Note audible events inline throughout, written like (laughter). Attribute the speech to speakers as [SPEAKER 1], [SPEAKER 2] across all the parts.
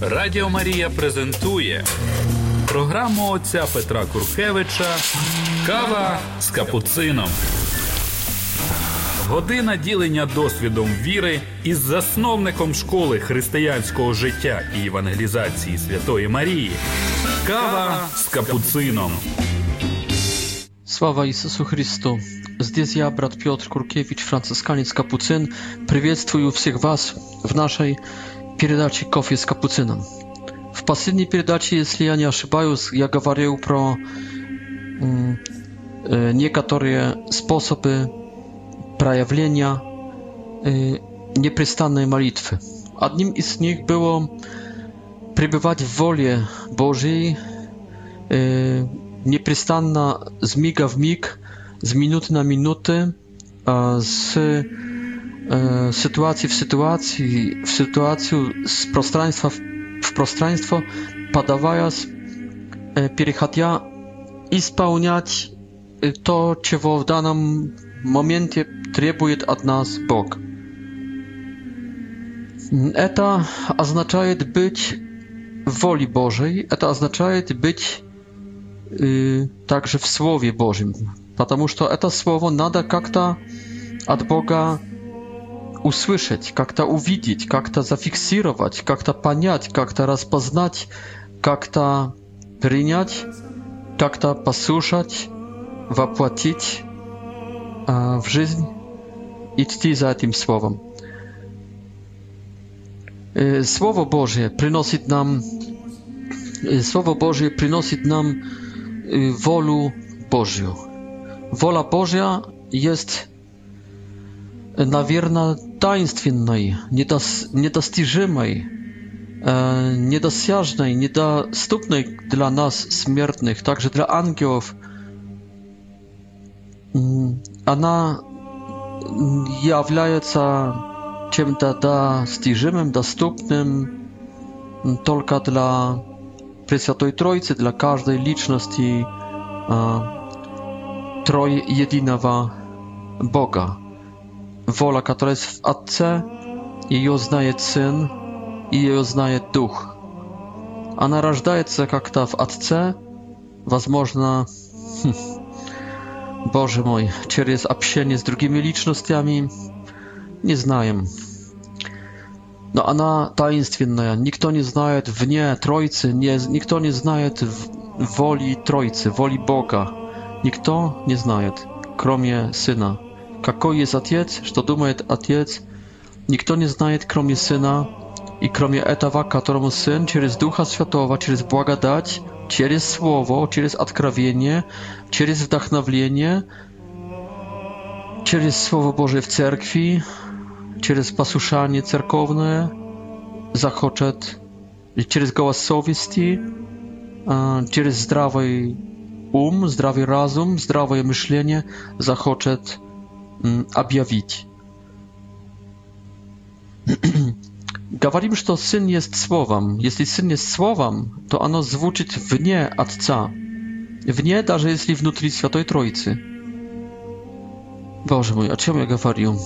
[SPEAKER 1] Радіо Марія презентує програму отця Петра Куркевича Кава з капуцином. Година ділення досвідом віри із засновником школи християнського життя і евангелізації Святої Марії. Кава з капуцином.
[SPEAKER 2] Слава Иисусу Христу! Здесь я, брат Петр Куркевич, францисканец Капуцин, приветствую всех вас в нашей передачи «Кофе с капуцином». В последней передаче, если я не ошибаюсь, я говорил про некоторые способы проявления непрестанной молитвы. Одним из них было пребывать в воле Божьей непрестанно с мига в миг, с минуты на минуты, с E, sytuacji w sytuacji, w sytuacji z prostraństwa w, w prostraństwo, padając, перехatia e, i spełniać e, to, czego w danym momencie trybuje od nas Bóg. To oznacza być woli Bożej, to oznacza być y, także w Słowie Bożym, ponieważ to słowo nada jak od Boga. Услышать, как-то увидеть, как-то зафиксировать, как-то понять, как-то распознать, как-то принять, как-то послушать, воплотить э, в жизнь, идти за этим Словом. Э, Слово Божье приносит нам э, Слово Божье приносит нам wolę Bożą. Wola Boża jest наверное, таинственной, недос, недостижимой, э, недосяжной, недоступной для нас, смертных, также для ангелов. Она является чем-то достижимым, доступным только для Пресвятой Троицы, для каждой личности э, Трое Единого Бога wola, która jest w Atce, jej oznaje Syn i jej oznaje Duch. Ona rażdaje się jak ta w Atce, возможно, hm, Boże mój, przez obsienie z drugimi licznościami, nie znam. No a ona tajemnicza, no nikt nie znaje w nie Trójcy, nikt nie znaje woli Trójcy, woli Boga. Nikt nie znaje, kromie Syna kako jest ojciec, co думa jest ojciec, nikt nie znaje, kromie syna. I kromie etawa, któremu syn, przez ducha świętego, przez błagadać, przez słowo, przez odkrawienie, przez wdachnowienie, przez słowo Boże w cerkwi, przez posłuszanie cerkowne, zachoczę, przez głosowisty, przez zdrowy um, zdrowy rozum, zdrowe myślenie, zachoczę, объявить. Говорим, что Сын есть Словом. Если Сын есть Словом, то оно звучит вне Отца. Вне, даже если внутри Святой Троицы. Боже мой, о чем я говорю?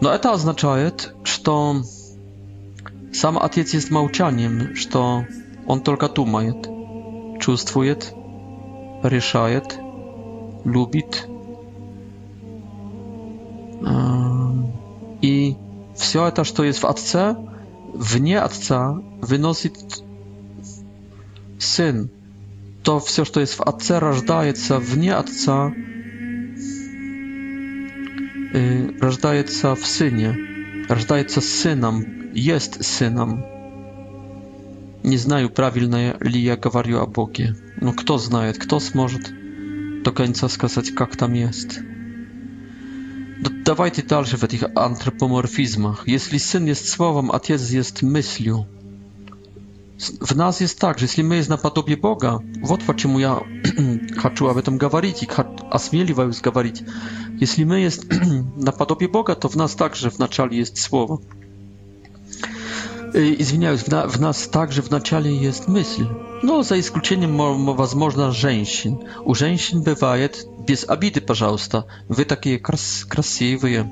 [SPEAKER 2] Но это означает, что сам Отец есть молчанием, что Он только думает, чувствует, решает, любит, И все это, что есть в Отце, вне Отца выносит Сын. То все, что есть в Отце, рождается вне Отца, рождается в Сыне, рождается Сыном, есть Сыном. Не знаю, правильно ли я говорю о Боге. Но кто знает, кто сможет до конца сказать, как там есть. Давайте дальше в этих антропоморфизмах. Если Сын есть Словом, Отец есть мыслью. В нас есть так же, если мы есть наподобие Бога, вот почему я хочу об этом говорить и осмеливаюсь говорить. Если мы есть наподобие Бога, то в нас также вначале есть Слово. Извиняюсь, в, на, в нас также вначале есть мысль. No, za исключением, возможно, женщин. У женщин бывает Без обиды, пожалуйста. Вы такие крас красивые,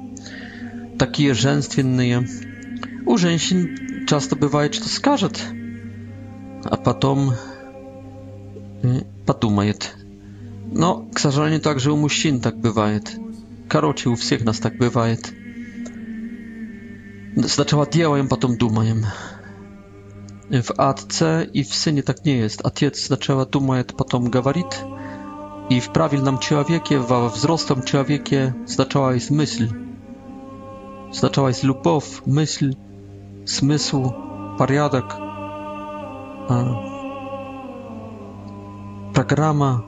[SPEAKER 2] такие женственные. У женщин часто бывает, что скажет, а потом подумает. Но, к сожалению, также у мужчин так бывает. Короче, у всех нас так бывает. Сначала делаем, потом думаем. W Atce i w Synie tak nie jest. Atiec sначала думает, потом говорит i w prawilnym człowiekie, w wzrostem człowiekie zaczęła jest myśl. Zaczęła jest lubow, myśl, smysł, porządek, programa,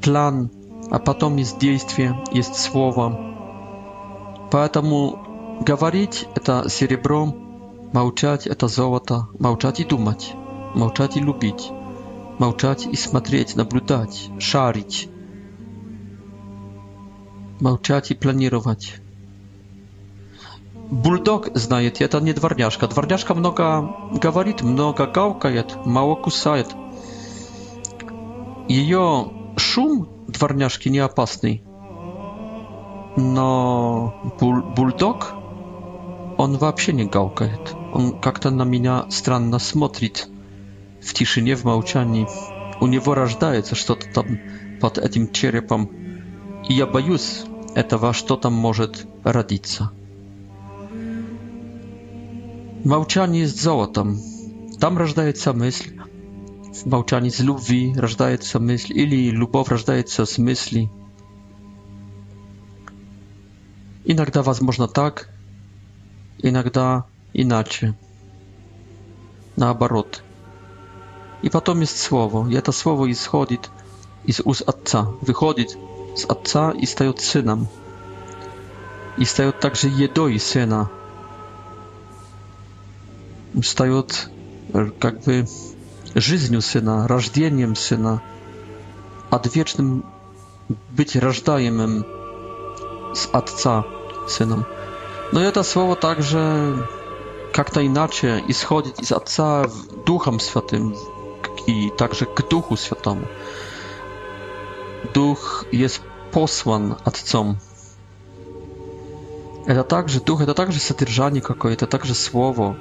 [SPEAKER 2] plan, a potem jest działanie, jest słowo. Поэтому говорить – это серебро, молчать – это золото, молчать и думать, молчать и любить. Молчать и смотреть, наблюдать, шарить. Молчать и планировать. Бульдог знает, это не дворняжка. Дворняжка много говорит, много гавкает, мало кусает. Ее шум дворняжки не опасный. Но буль бульдог, он вообще не гавкает. Он как-то на меня странно смотрит в тишине, в молчании. У него рождается что-то там под этим черепом, и я боюсь этого, что там может родиться. Молчание с золотом. Там рождается мысль. В молчании с любви рождается мысль, или любовь рождается с мысли. Иногда возможно так, иногда иначе. Наоборот – i potem jest słowo. I to słowo i schodzi i z ust Ojca, wychodzi z Ojca i staje się synem. I staje także jedoi syna. Staje jakby żyznią syna, rażdieniem syna, a wiecznym być rażdajemym z Ojca synem. No i to słowo także jak to inaczej, i schodzi z Ojca duchem świętym i także k Duchu Świętemu. Duch jest posłan Ojcom. E, to także Duch, to także содержание jakieś, to także słowo.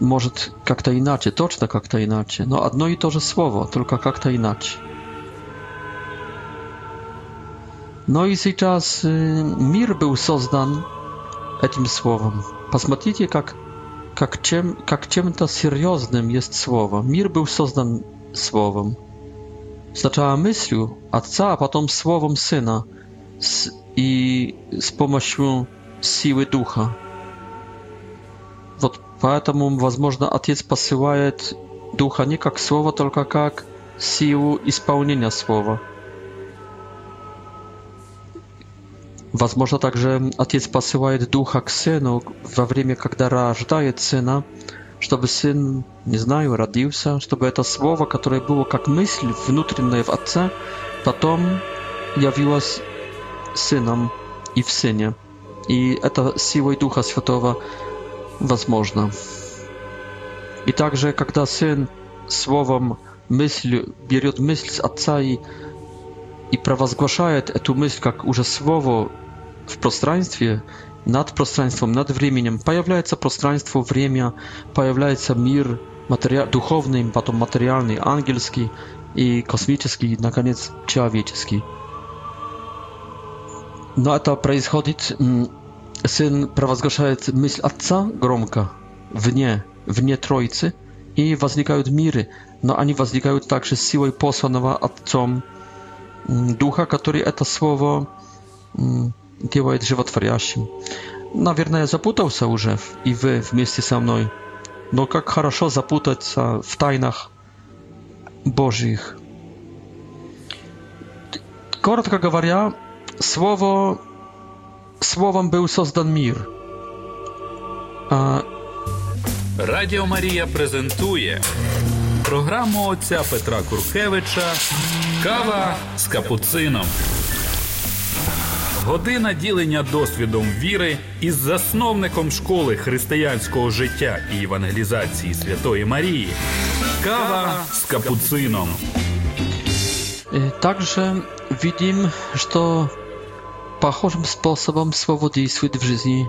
[SPEAKER 2] Może jak to inaczej, точно jak to inaczej. No, jedno i to же słowo, tylko jak to inaczej. No i teraz y, mir był создан этим słowem. Посмотрите, как jak как чем-то серьезным есть слово. Мир был создан словом. Сначала мыслью отца, а потом словом сына с, и с помощью силы духа. Вот поэтому, возможно, отец посылает духа не как слово, только как силу исполнения слова. Возможно также Отец посылает Духа к Сыну во время, когда рождает Сына, чтобы Сын, не знаю, родился, чтобы это Слово, которое было как мысль внутренняя в Отце, потом явилось Сыном и в Сыне. И это силой Духа Святого возможно. И также, когда Сын Словом, мыслью берет мысль с Отца и, и провозглашает эту мысль как уже Слово в пространстве, над пространством, над временем, появляется пространство, время, появляется мир матери... духовный, потом материальный, ангельский и космический, и, наконец, человеческий. Но это происходит сын провозглашает мысль Отца громко, вне, вне Троицы, и возникают миры, но они возникают также силой посланного Отцом Духа, который это слово Dzieła drzewa Twojaси. Наверное, запутался уже, и вы вместе со мной. Но как хорошо запутаться в тайнах Божьих. Коротко говоря, слово, словом был создан мир.
[SPEAKER 1] А... Радіо Марія презентує програму отця Петра Куркевича Кава з капуцином. Година ділення досвідом віри із засновником школи християнського життя і евангелізації Святої Марії. Кава с капуцином.
[SPEAKER 2] Также видим, что похожим способом слово действует в жизни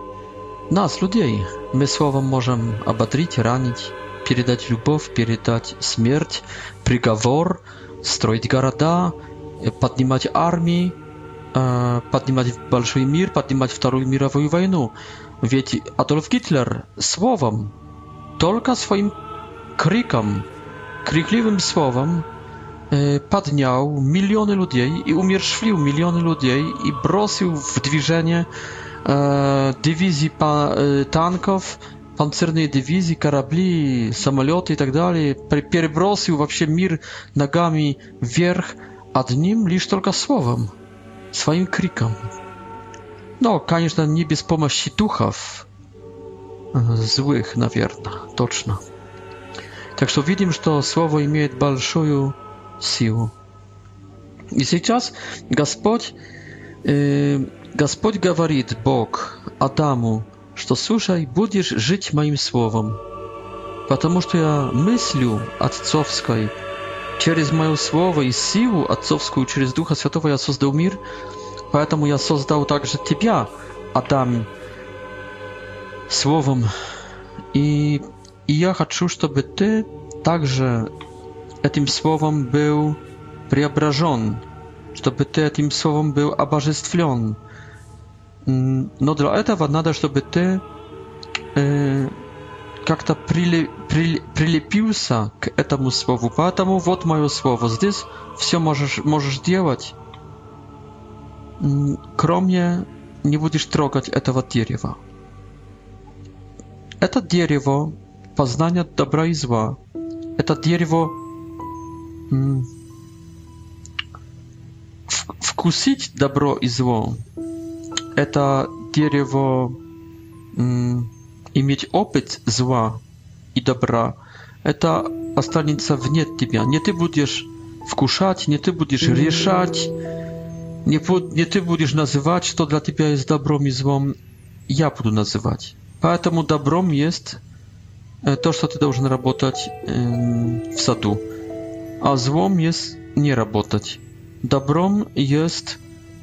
[SPEAKER 2] нас, людей. Мы словом можем ободрить, ранить, передать любовь, передать смерть, приговор, строить города, э, поднимать армии. поднимать большой мир, поднимать Вторую мировую войну. Ведь Адольф Гитлер словом, только своим криком, крикливым словом подняł miliony ludzi i umierszwił miliony ludzi i brosił w движение dywizji tanków, pancernej dywizji, корабли, samoloty i tak dalej. Перебросил вообще мир ногами вверх одним лишь только словом своим криком. Но, конечно, не без помощи духов. Злых, наверное, точно. Так что видим, что слово имеет большую силу. И сейчас Господь, э, Господь говорит, Бог, Адаму, что слушай, будешь жить моим словом, потому что я мыслю отцовской, через мое слово и силу отцовскую, через Духа Святого я создал мир, поэтому я создал также тебя, Адам, словом. И, и я хочу, чтобы ты также этим словом был преображен, чтобы ты этим словом был обожествлен. Но для этого надо, чтобы ты э, как-то прили, при, прилепился к этому слову. Поэтому вот мое слово. Здесь все можешь, можешь делать, кроме не будешь трогать этого дерева. Это дерево познания добра и зла. Это дерево вкусить добро и зло. Это дерево i mieć opyt zła i dobra, to ta ostatnica w tebie. Nie ty będziesz wkuszać, nie ty będziesz mhm. rieszać, nie, ty będziesz nazywać, to dla ciebie jest dobrą i złą. Ja będę nazywać. Dlatego dobrą jest e, to, co ty должен robić w sadu, a złą jest nie robić. Dobrą jest,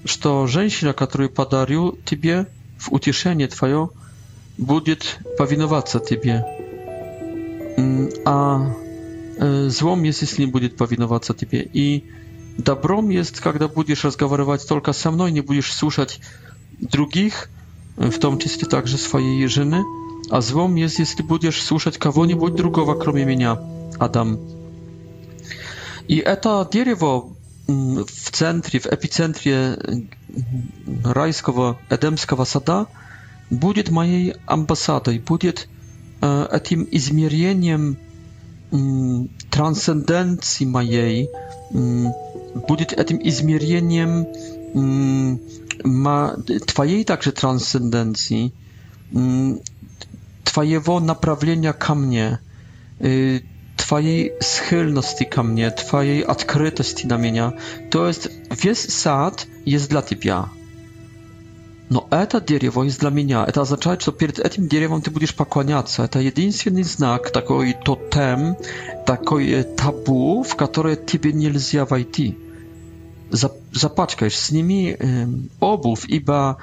[SPEAKER 2] że żeńsina, którą podarił tobie w utieszenie twoje, będzie powinować Tobie. A złom jest, jeśli będzie powinować Tobie. I dobrom jest, kiedy będziesz rozmawiać tylko ze mną, nie będziesz słuchać drugich, w tym czasie także swojej żony. A złom jest, jeśli będziesz słuchać kogo nie bądź drugowa, kromie mnie, Adam. I to drzewo mm, w centrum, w epicentrum mm, rajskiego, edemskiego sada, будет моей амбассадой, будет э, этим измерением э, трансценденции моей, э, будет этим измерением э, ма, твоей также трансценденции, э, твоего направления ко мне, э, twojej schylności ко mnie, twojej odkrytości na mnie. To jest, весь сад jest dla ciebie но это дерево из для меня. Это означает, что перед этим деревом ты будешь поклоняться. Это единственный знак, такой тотем, такой табу, в которое тебе нельзя войти. Запачкаешь, сними обувь, ибо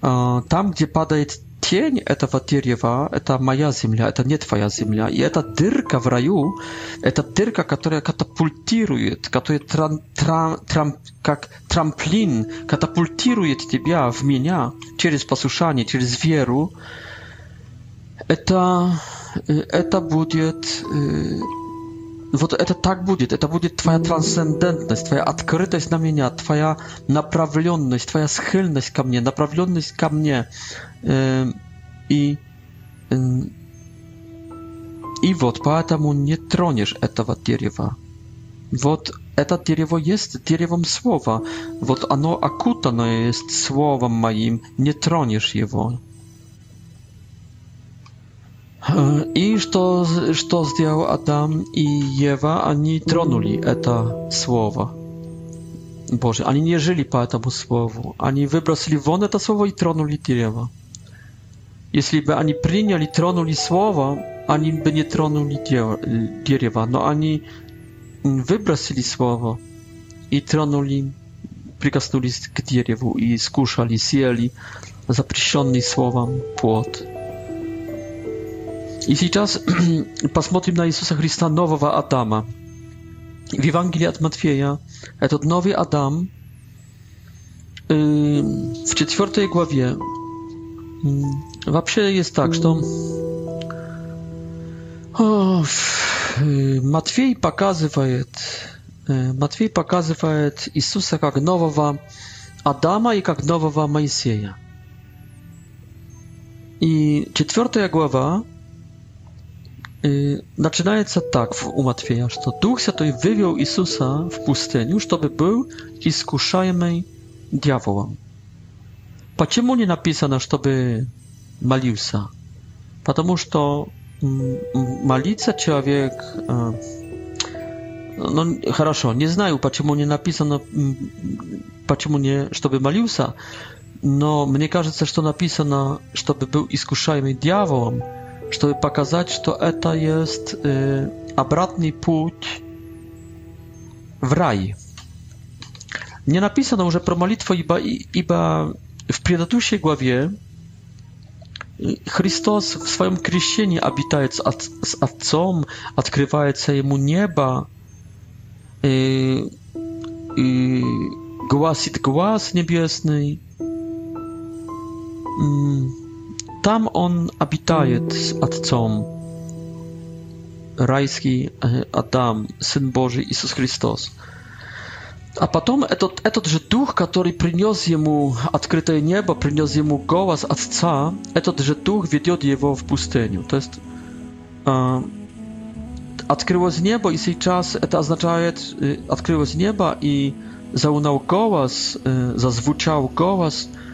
[SPEAKER 2] там, где падает тень этого дерева – это моя земля, это не твоя земля. И эта дырка в раю – это дырка, которая катапультирует, которая трам, трам, трам, как трамплин катапультирует тебя в меня через послушание, через веру. Это, это будет вот это так будет, это будет твоя трансцендентность, твоя открытость на меня, твоя направленность, твоя схильность ко мне, направленность ко мне. И, и вот поэтому не тронешь этого дерева. Вот это дерево есть деревом слова. Вот оно окутано есть словом моим, не тронешь его. I что, что сделал Адам и Ева? Они тронули это слово. Боже, они не жили по этому слову. Они выбросили вон это слово и тронули дерево. Если бы они приняли, тронули слово, они бы не тронули дерево. Но они выбросили слово и тронули, прикоснулись к дереву и скушали, съели запрещенный словом плод. И сейчас посмотрим на Иисуса Христа, нового Адама. В Евангелии от Матфея этот новый Адам w czwartej głowie Вообще jest tak, что О, Матфей показывает Матфей показывает Иисуса как нового Адама и как нового Моисея. И четвертая глава начинается так в у Матфея, что Дух Святой вывел Иисуса в пустыню, чтобы был искушаемый дьяволом. Почему не написано, чтобы молился? Потому что молиться человек... Ну, хорошо, не знаю, почему не написано, почему не, чтобы молился, но мне кажется, что написано, чтобы был искушаемый дьяволом, чтобы показать, что это есть э, обратный путь в рай. Не написано уже про молитву, ибо, ибо в предыдущей главе Христос в своем крещении обитает с, от, с Отцом, открывается Ему небо, и, и гласит глаз небесный tam on abitaje z Ojcem. Rajski e, Adam, Syn Boży Jezus Chrystus. A potem ten że duch, który przyniósł mu otwarte niebo, przyniósł mu głos Ojca, ten że duch wiedzie jego w pustyni. To jest e, odkryło z nieba i teraz to oznacza, e, odkryło z nieba i zaunał głos, zazwuczał głos, głos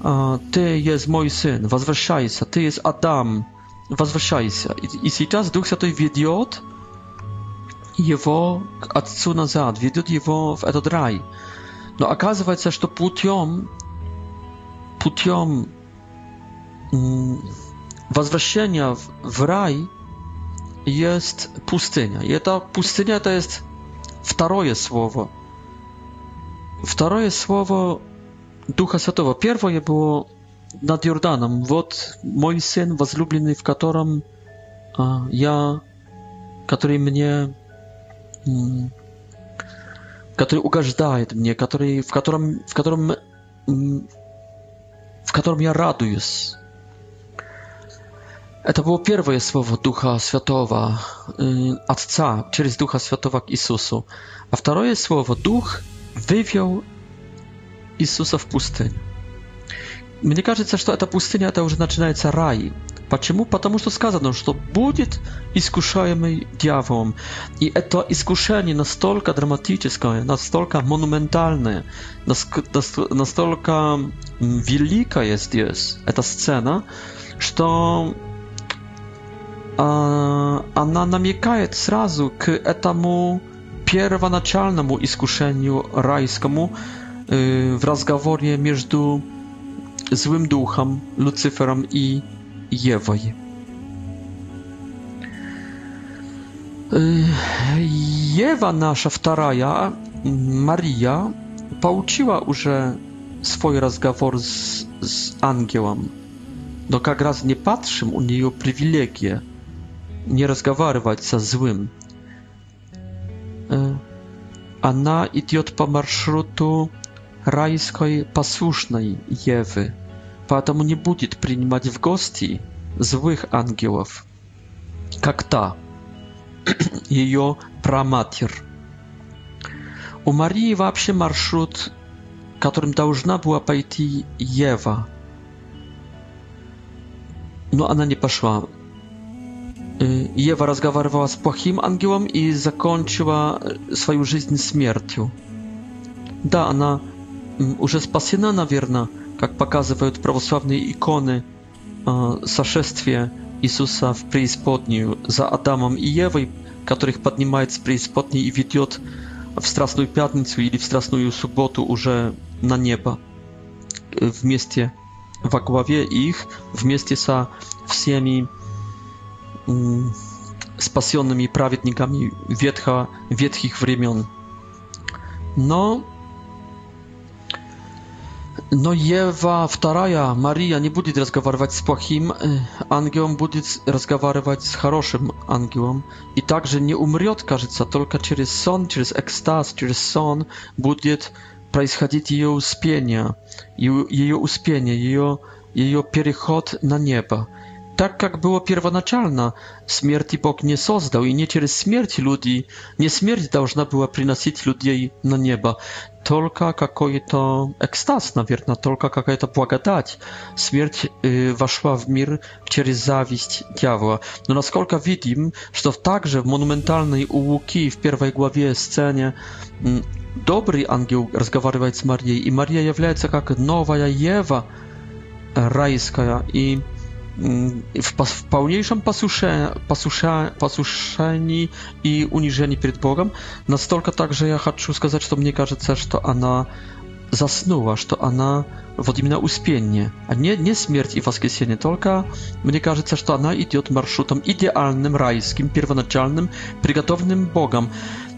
[SPEAKER 2] Ты есть мой сын, возвращайся, ты есть Адам, возвращайся. И, и сейчас Дух Святой ведет его к Отцу назад, ведет его в этот рай. Но оказывается, что путем, путем возвращения в, в рай есть пустыня. И эта пустыня это есть второе слово. Второе слово Духа Святого. Первое было над Иорданом. Вот мой сын, возлюбленный, в котором а, я, который мне, который угождает мне, который, в котором, в котором, в котором я радуюсь. Это было первое слово Духа Святого, Отца, через Духа Святого к Иисусу. А второе слово Дух вывел Иисуса в пустыне. Мне кажется, что эта пустыня, это уже начинается рай. Почему? Потому что сказано, что будет искушаемый дьяволом. И это искушение настолько драматическое, настолько монументальное, настолько великая здесь эта сцена, что она намекает сразу к этому первоначальному искушению райскому, Y, w rozmowie między złym duchem, Lucyferem i Ewą. Y, Ewa nasza wtaraja, Maria, pouczyła już swój rozmowę z, z angiołem. No jak raz nie patrzym u niej o przywilegie nie rozmawiać ze złym. Y, Ona idzie po marszrutu e, райской послушной Евы, поэтому не будет принимать в гости злых ангелов, как та, ее праматерь. У Марии вообще маршрут, которым должна была пойти Ева. Но она не пошла. Ева разговаривала с плохим ангелом и закончила свою жизнь смертью. Да, она уже спасена, наверное, как показывают православные иконы, сошествие Иисуса в преисподнюю за Адамом и Евой, которых поднимает с преисподней и ведет в Страстную Пятницу или в Страстную Субботу уже на небо вместе во главе их, вместе со всеми спасенными праведниками ветхо, ветхих времен. Но no Ewa, wtaraja, Maria nie będzie rozmawiać z płachim y, angiołem, będzie rozmawiać z хорошим angiołem i także nie umrze, każe tylko przez sen, przez ekstaz, przez sen będzie происходить jej uspienie, jej uspienie, jej jej przechod na niebo tak jak było pierwonaczalna, śmierci Bóg nie создał i nie przez śmierć ludzi, nie śmierć powinna była przynosić ludzi na nieba, tylko jakoś to ekstaz, nawierna, tylko jakaś to błagadać. Śmierć y, weszła w mir przez zawiść diabła. No naskolka widzim, że także w monumentalnej ułuki w pierwszej głowie scenie mm, dobry angiel rozmawia z Marią i Maria jawiaje się jak nowa Ewa rajska i w, pełniejszym pasusze, pasusze, pasuszeni i uniżeni przed Bogiem. Nastolka tak, że ja chcę сказать, że mnie każe, że to ona zasnęła, że to ona od uspienie, a nie, nie śmierć i waskiesienie, tylko mnie każe, że to ona idzie od marszutem idealnym, rajskim, pierwonaczalnym, przygotowanym Bogiem.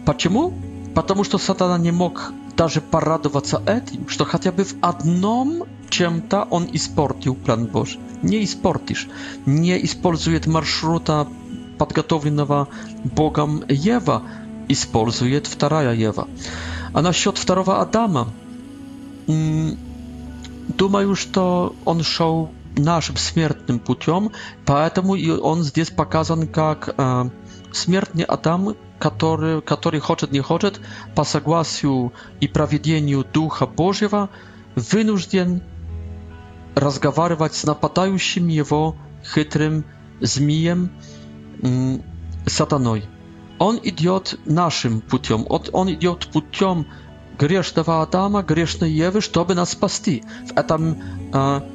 [SPEAKER 2] Dlaczego? Ponieważ satana nie mógł даже порадоваться этим, что хотя бы в одном чем то он испортил план Божий. Не испортишь. Не использует маршрута, подготовленного Богом Ева, использует вторая Ева. А насчет второго Адама, думаю, что он шел нашим смертным путем, поэтому и он здесь показан как э, смертный Адам, который, который хочет не хочет, по согласию и проведению Духа Божьего, вынужден разговаривать с нападающим его хитрым змеем сатаной. Он идет нашим путем, он идет путем грешного Адама, грешной Евы, чтобы нас спасти. В этом,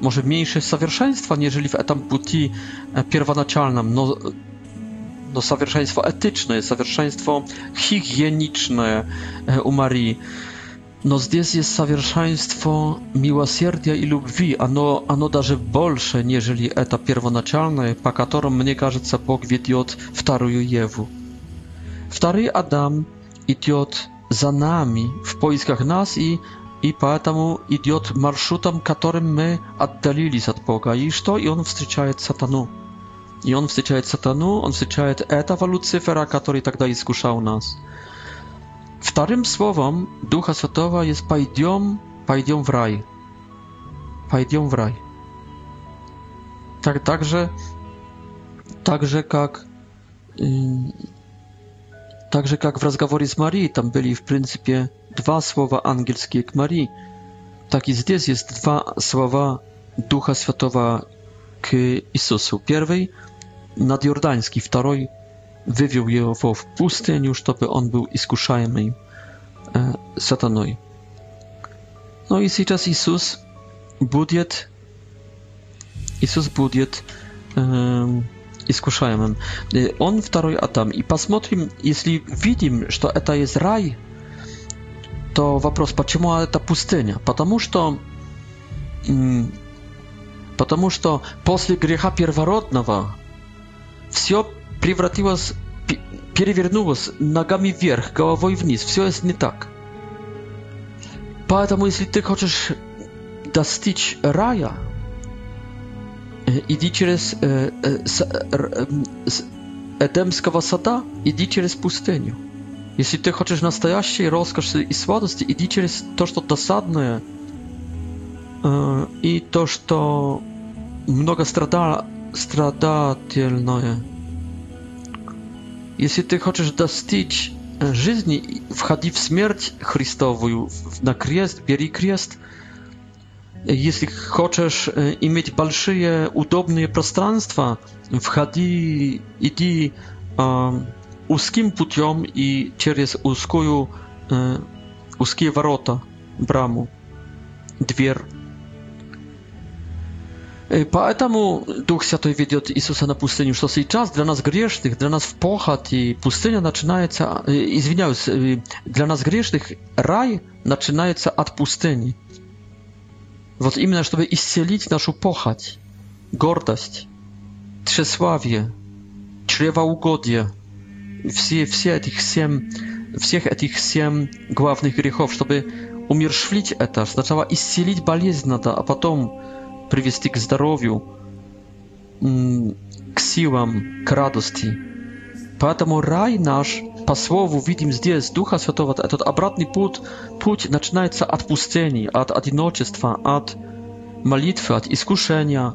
[SPEAKER 2] может, меньше совершенства, нежели в этом пути первоначальном, но, но совершенство этичное, совершенство хигиеничное у Марии. No, zdjęcie jest sawierszaństwo miłosierdzia i lubwi, a no, a no, darze bolsze, nieżeli eta pierwonaczalne, pakatorom mnie każe, co Bóg wiedziot w taruju Jewu. Wtary Adam i Tiot za nami, w poiskach nas i, i poetamu idiot marszutam, katorem my oddalili od Boga. I to i on wstrzyczaje satanu. I on wstrzyczaje satanu, on wstrzyczaje etawa Lucyfera, który tak dalej skuszał nas. Вторым словом Духа Святого есть «пойдем, пойдем в рай». «Пойдем в рай». Так, так, же, так же, как так же, как в разговоре с Марией, там были, в принципе, два слова ангельские к Марии, так и здесь есть два слова Духа Святого к Иисусу. Первый – наджорданский, второй – wywiódł jego w pustyni, pustyniu, żeby on był iskuszajmy e, satanoj. No i teraz Jezus będzie Jezus będzie iskuszajmym. E, on w drugiej Adam. I patrzmy, jeśli widzimy, że to jest raj, to вопрос, dlaczego to mm, pustynia? Ponieważ to Потому что после греха первородного все превратилась, перевернулась ногами вверх, головой вниз. Все не так. Поэтому, если ты хочешь достичь рая, иди через э, э, с, э, с Эдемского сада, иди через пустыню. Если ты хочешь настоящей роскоши и сладости, иди через то, что досадное, э, и то, что много страда, страдательное. Если ты хочешь достичь жизни, входи в смерть Христовую, на крест, бери крест. Если хочешь иметь большие удобные пространства, входи, иди э, узким путем и через узкую, э, узкие ворота, браму, дверь. Поэтому Дух Святой ведет Иисуса на пустыню, что сейчас для нас грешных, для нас в похоть и пустыня начинается, извиняюсь, для нас грешных рай начинается от пустыни. Вот именно, чтобы исцелить нашу похоть, гордость, тщеславие, чревоугодие, все, все этих семь, всех этих семь главных грехов, чтобы умершвлить это, сначала исцелить болезнь надо, а потом привести к здоровью, к силам, к радости. Поэтому рай наш по слову видим здесь Духа Святого. Этот обратный путь, путь начинается от пустыни, от одиночества, от молитвы, от искушения,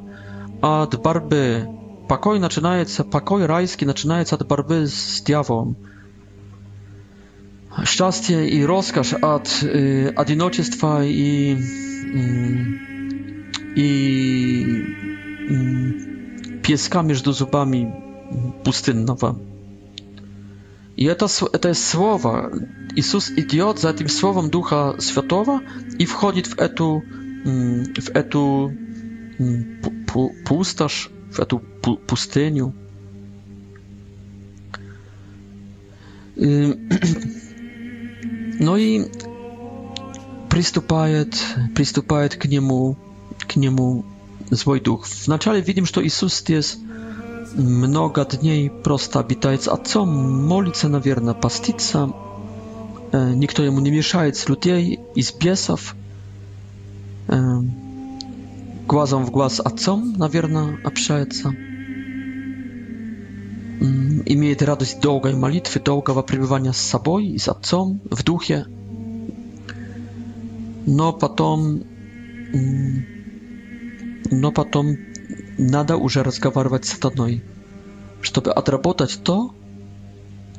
[SPEAKER 2] от борьбы. Покой начинается, покой райский начинается от борьбы с дьяволом. Счастье и роскошь от э, одиночества и э, i pieska między zubami pustynnowa. I to, to jest słowa. Jezus idzie za tym słowem Ducha Świętego i wchodzi w etu mm, w etu mm, pustasz, w etu pustyniu. (clears throat) No i przystupuje, przystupuje k niemu k niemu zły duch. Wначале видим, что Иисус здесь много дней просто обитает с Отцом, молится, наверное, постится. Никто ему не мешает с людей, из бесов. Глазом в глаз Отцом, наверное, общается. Имеет радость долгой молитвы, долгого пребывания с собой и с Отцом в Духе. Но потом Но потом надо уже разговаривать с сатаной, чтобы отработать то,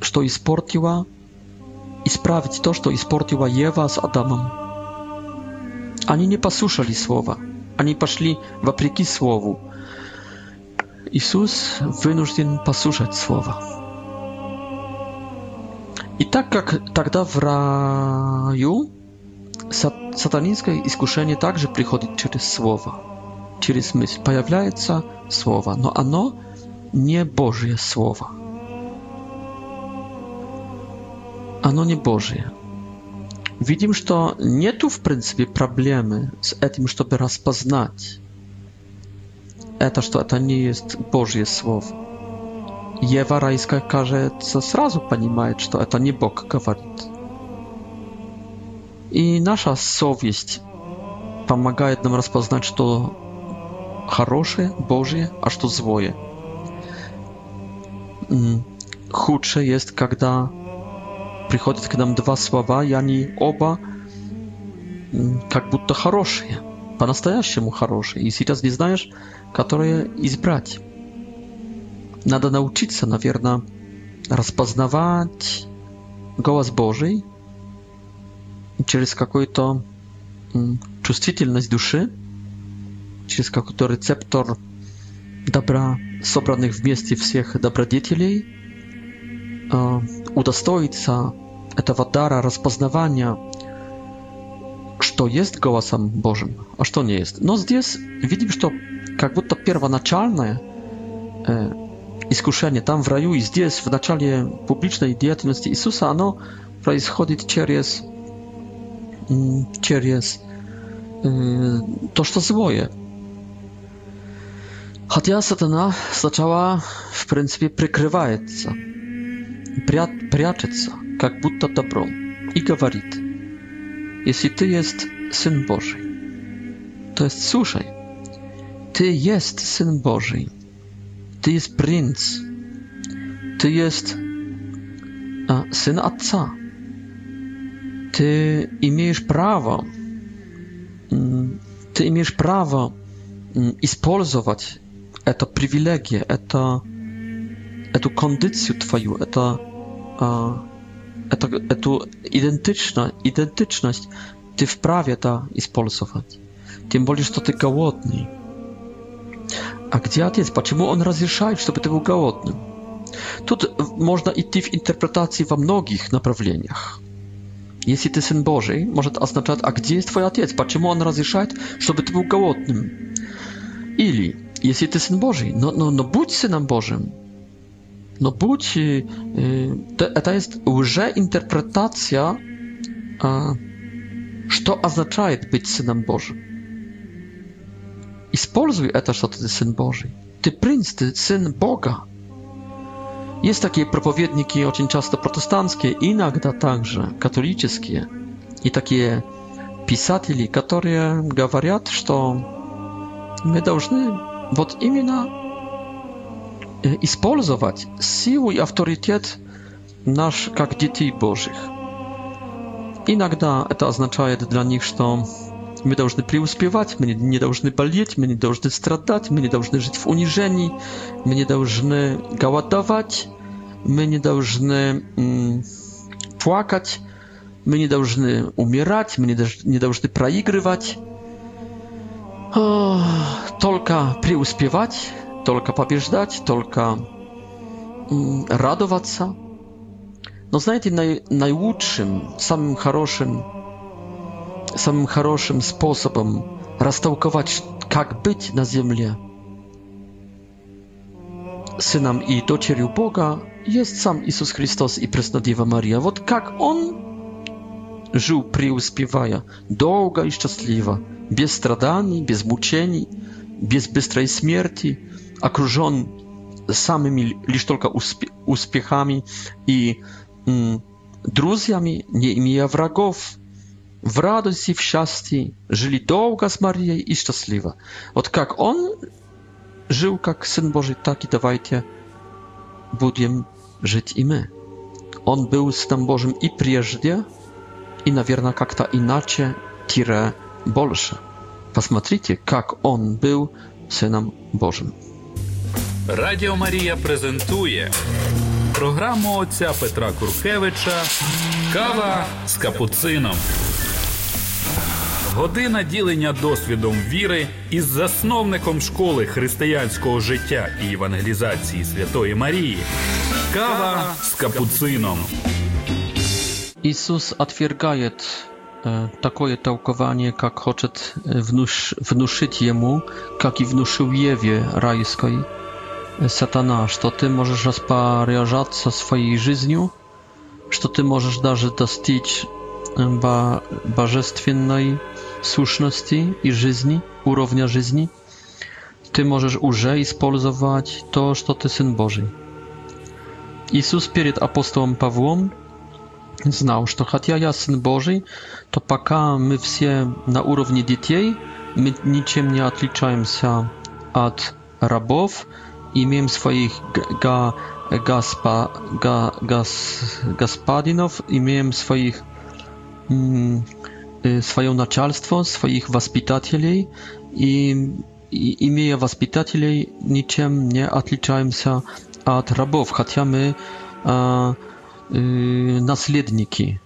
[SPEAKER 2] что испортила, исправить то, что испортила Ева с Адамом. Они не послушали слова, они пошли вопреки слову. Иисус вынужден послушать слово. И так как тогда в раю сатанинское искушение также приходит через слово через мысль появляется слово, но оно не Божье слово. Оно не Божье. Видим, что нету в принципе проблемы с этим, чтобы распознать это, что это не есть Божье слово. Ева райская, кажется, сразу понимает, что это не Бог говорит. И наша совесть помогает нам распознать, что хорошее, Божье, а что злое. Худшее есть, когда приходят к нам два слова, и они оба как будто хорошие, по-настоящему хорошие. И сейчас не знаешь, которые избрать. Надо научиться, наверное, распознавать голос Божий через какую-то чувствительность души, через который цептор добра, собранных вместе всех добродетелей, удостоится этого дара распознавания, что есть голосом Божьим, а что не есть. Но здесь видим, что как будто первоначальное искушение там в раю и здесь, в начале публичной деятельности Иисуса, оно происходит через, через то, что злое, Хотя сатана сначала, в принципе, прикрывается, прят, прячется, как будто добром, и говорит, «Если ты есть Сын Божий, то есть слушай, ты есть Сын Божий, ты есть принц, ты есть а, Сын Отца, ты имеешь право, ты имеешь право использовать это привилегия, это, эту кондицию твою, это, а, это, эту идентичность, идентичность ты вправе это использовать. Тем более, что ты голодный. А где Отец? Почему Он разрешает, чтобы ты был голодным? Тут можно идти в интерпретации во многих направлениях. Если ты Сын Божий, может означать, а где есть твой Отец? Почему Он разрешает, чтобы ты был голодным? Или jeśli ty syn Boży, no, no, no bądź synem Bożym. No bądź. Y, y, to, to jest interpretacja, co oznacza być synem Bożym. I spolzuj e, to, że ty syn Boży. Ty princ, ty syn Boga. Jest takie propowiedniki, oczywiście często protestanckie, inaczej także katolickie. I takie pisatele, które mówią, że my powinniśmy вот именно использовать силу и авторитет наш как детей Божьих. Иногда это означает для них, что мы должны преуспевать, мы не должны болеть, мы не должны страдать, мы не должны жить в унижении, мы не должны голодовать, мы не должны м, плакать, мы не должны умирать, мы не, не должны проигрывать. O, tolka приуспевать, только побеждать, только радоваться. Но знаете, най, наилучшим, самым хорошим, самым хорошим способом растолковать, как быть на земле сыном и дочерью Бога есть сам Иисус Христос и Преснодева Мария. Вот как Он жил, преуспевая, долго и счастливо – без страданий, без мучений, без быстрой смерти, окружен самыми лишь только успехами и друзьями, не имея врагов, в радости, в счастье, жили долго с Марией и счастливо. Вот как он жил как Сын Божий, так и давайте будем жить и мы. Он был Сыном Божьим и прежде, и, наверное, как-то иначе, тире больше. Посмотрите, как он был Сыном Божим.
[SPEAKER 1] Радіо Марія презентує програму отця Петра Куркевича Кава з капуцином. Година ділення досвідом віри із засновником школи християнського життя і евангелізації Святої Марії. Кава з капуцином.
[SPEAKER 2] Ісус отвергає E, takie tłumaczenie, jak chce wnus wnuszyć jemu, jak i wnuszył Jewie rajskiej, e, Satana, że ty możesz rozparzać się swojej życiu, że ty możesz nawet dostać e, ba bożestwiennej słuszności i życi, urownia życi, ty możesz już wykorzystywać to, że ty syn Boży. Jezus przed apostołem Pawłem znał, że chociaż ja syn Boży, то пока мы все на уровне детей, мы ничем не отличаемся от рабов, имеем своих га госпа га гос господинов, имеем своих свое начальство, своих воспитателей, и, и имея воспитателей, ничем не отличаемся от рабов, хотя мы э, э, наследники.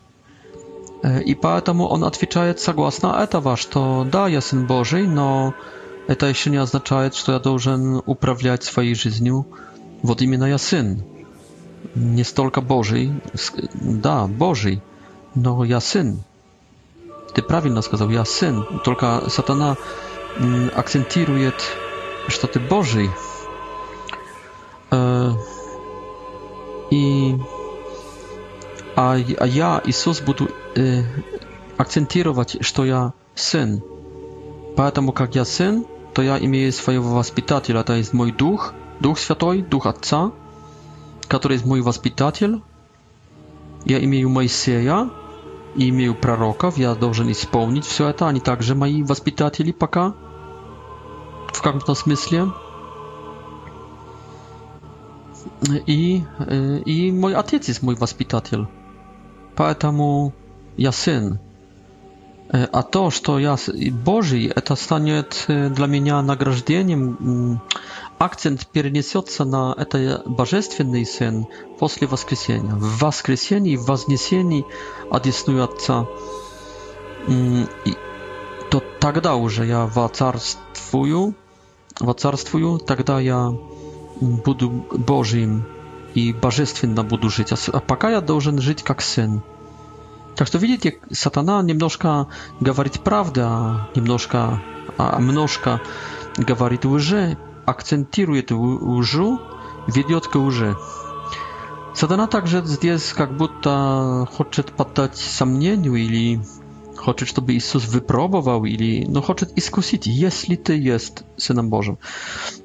[SPEAKER 2] И поэтому он отвечает согласно этого, что да, я сын Божий, но это еще не означает, что я должен управлять своей жизнью. Вот именно я сын. Не столько Божий, да, Божий, но я сын. Ты правильно сказал, я сын. Только сатана акцентирует, что ты Божий. И а, а я, Иисус, буду э, акцентировать, что я сын. Поэтому, как я сын, то я имею своего воспитателя, то есть мой Дух, Дух Святой, Дух Отца, который есть мой воспитатель. Я имею Моисея, и имею пророков, я должен исполнить все это. Они также мои воспитатели пока, в каком-то смысле. И, и мой отец есть мой воспитатель. Поэтому я сын. А то, что я Божий, это станет для меня награждением. Акцент перенесется на это божественный сын после воскресения. В воскресении, в вознесении одесную Отца. И то тогда уже я воцарствую, воцарствую, тогда я буду Божьим и божественно буду жить, а пока я должен жить как сын. Так что видите, сатана немножко говорит правда, немножко, а множко говорит лже, акцентирует лжу, ведет к лже. Сатана также здесь как будто хочет поддать сомнению или chce, żeby Jezus wypróbował, ili, no chce iskusić, jeśli ty jest synem Bożym.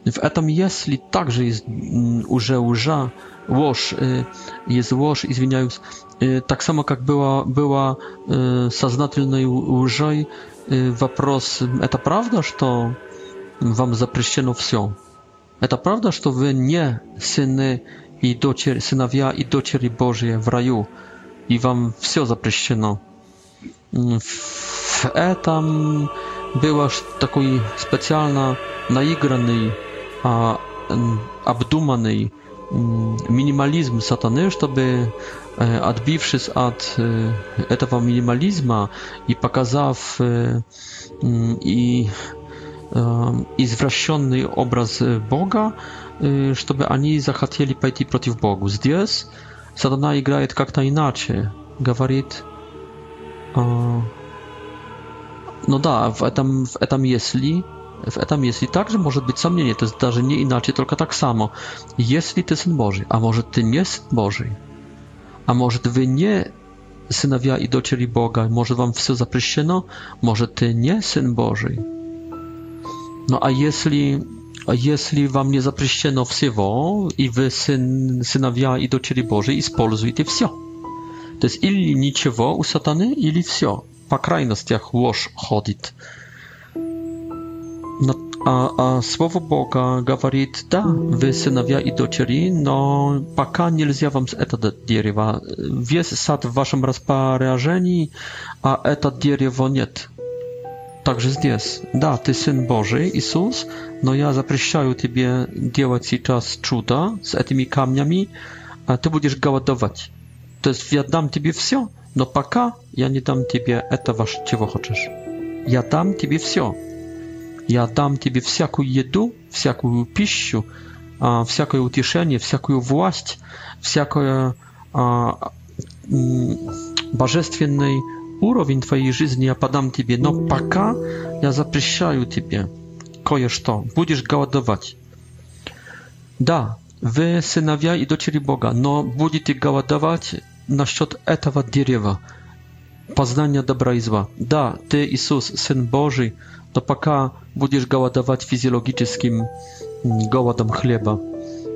[SPEAKER 2] W etam jeśli także jest mm, уже уже łoż, y, jest łoż, izwiniając, y, tak samo jak była była y, saznatelnej łżej, wapros, eta prawda, że to wam zapryszczeno wsią. Eta prawda, że to wy nie syny i docier, synawia i docieri Bożej w raju i wam wsią zapryszczeno. Mm, w E tam była taki specjalna naigrany, a abdumany mm, minimalizm satany, żeby odbiwszy e, się od e, tego minimalizma i pokazał e, mm, i i obraz Boga, żeby ani zachcieli pójść przeciw Bogu. Zdjęs, Satana gra jak to inaczej. Gawarit, no da, w etam, w etam jeśli w etam jeśli także może być сомнение, to jest даже nie inaczej, tylko tak samo. Jeśli ty Syn Boży, a może ty nie Syn Boży, a może wy nie synowia i docieli Boga, może wam wszystko zapryścieno, może ty nie Syn Boży. No a jeśli a jeśli wam nie zapryścieno wszystko i wy syn, synowia i docieli Boży, i spolzujcie wszystko. То есть или ничего у сатаны, или все. По крайностях ложь ходит. А, а Слово Бога говорит, да, вы сыновья и дочери, но пока нельзя вам с этого дерева. Весь сад в вашем распоряжении, а это дерево нет. Также здесь. Да, ты Сын Божий, Иисус, но я запрещаю тебе делать сейчас чудо с этими камнями, а ты будешь голодовать to jest ja dam tobie wszystko, no paka, ja nie dam tobie etawa, czego chcesz. Ja dam tobie wszystko. Ja dam tobie wszelką jedu, wszelką piszczu, wszelkie utieszenie, wszelką władź, wszelkie mm, bożestwiennej urowin twojej żyzni, ja padam tobie, no paka, ja zapryszczaju tobie. Kojesz to, będziesz gaładować. Da, wy synowie i docieli Boga, no będziecie gaładować насчет этого дерева, познания добра и зла. Да, ты, Иисус, Сын Божий, то пока будешь голодовать физиологическим голодом хлеба,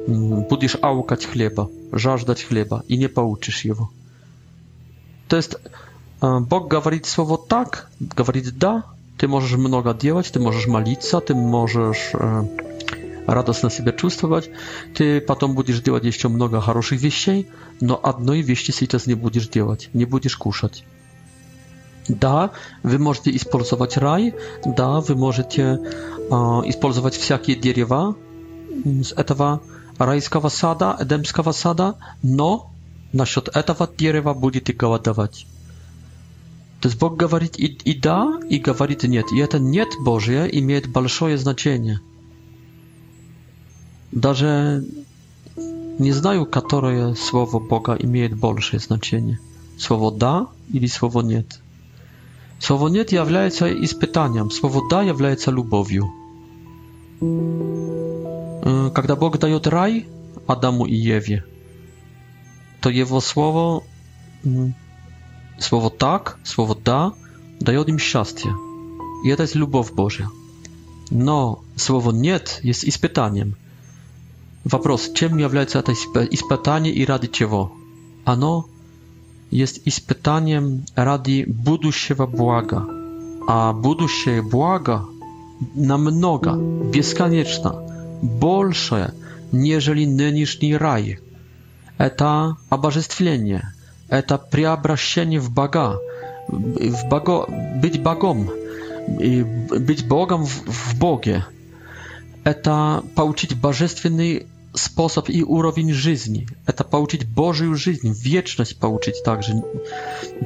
[SPEAKER 2] будешь аукать хлеба, жаждать хлеба и не получишь его. То есть Бог говорит слово «так», говорит «да», ты можешь много делать, ты можешь молиться, ты можешь радостно себя чувствовать. Ты потом будешь делать еще много хороших вещей, но одной вещи сейчас не будешь делать, не будешь кушать. Да, вы можете использовать рай, да, вы можете э, использовать всякие дерева с этого райского сада, эдемского сада, но насчет этого дерева будете голодовать. То есть Бог говорит и, и да, и говорит нет. И это нет Божье имеет большое значение даже не знаю, которое слово Бога имеет большее значение. Слово «да» или слово «нет». Słowo nie jest i z pytaniem. Słowo da jest lubowiu. E, Kiedy Bóg daje raj Adamu i Ewie, to jego słowo, mm, słowo tak, słowo da, daje im szczęście. I jest lubow Boża. No, słowo nie jest i z pytaniem. Вопрос, чем является это испытание и ради чего? Оно есть испытанием ради будущего блага. А будущее благо намного, бесконечно больше, нежели нынешний рай. Это обожествление, это преобращение в Бога, в Бого, быть Богом, и быть Богом в, в Боге. Это получить божественный sposób i urowin żyzni. To pouczyć Bożą żyzni, wieczność pouczyć także.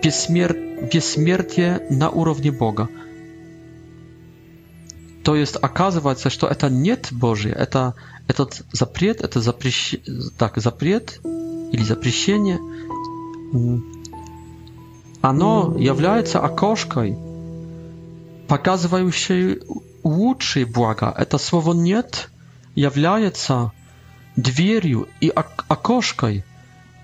[SPEAKER 2] Biesmier biesmiertie na urownie Boga. To jest okazywać coś, to eta nie Boże, eta etat zapriet, eta zapriś, tak, zapriet, ili zapriśienie. Mm. Ano, jawlaje się akoszkoj, pokazywają się łuczy błaga, eta słowo nie jawlaje się дверью и окошкой,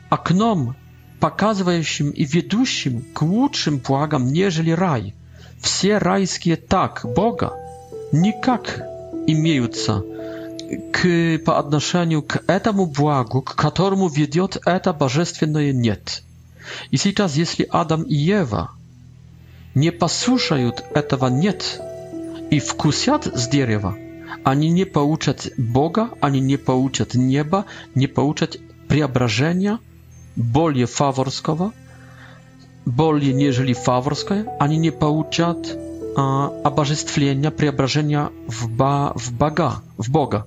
[SPEAKER 2] окном, показывающим и ведущим к лучшим благам, нежели рай. Все райские так Бога никак имеются к, по отношению к этому благу, к которому ведет это божественное «нет». И сейчас, если Адам и Ева не послушают этого «нет» и вкусят с дерева, ani nie pouczać Boga, ani nie pouczać nieba, nie pouczać preobrażenia, boli faworskowa, boli nieżeli faworskie, ani nie pouczać abarzystwienia, preobrażenia w, ba, w, Boga.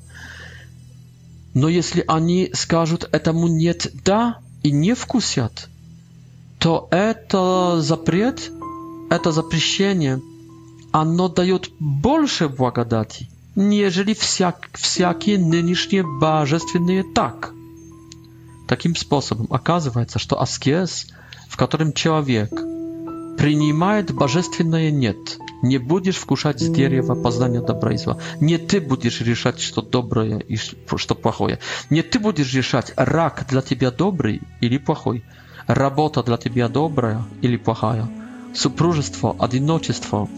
[SPEAKER 2] No jeśli ani skarżut etamu nie da i nie wkusiat, to eto zapryet, eto zaprysienie, a no dajot bolsze błagadati jeżeli wsiak, всякие нынешние божественные tak. Таким способом оказывается, что аскез, в котором человек принимает божественное «нет», не будешь вкушать с дерева познания добра и зла. Не ты будешь решать, что доброе и что плохое. Не ты будешь решать, рак для тебя добрый или плохой, работа для тебя добрая или плохая, супружество, одиночество,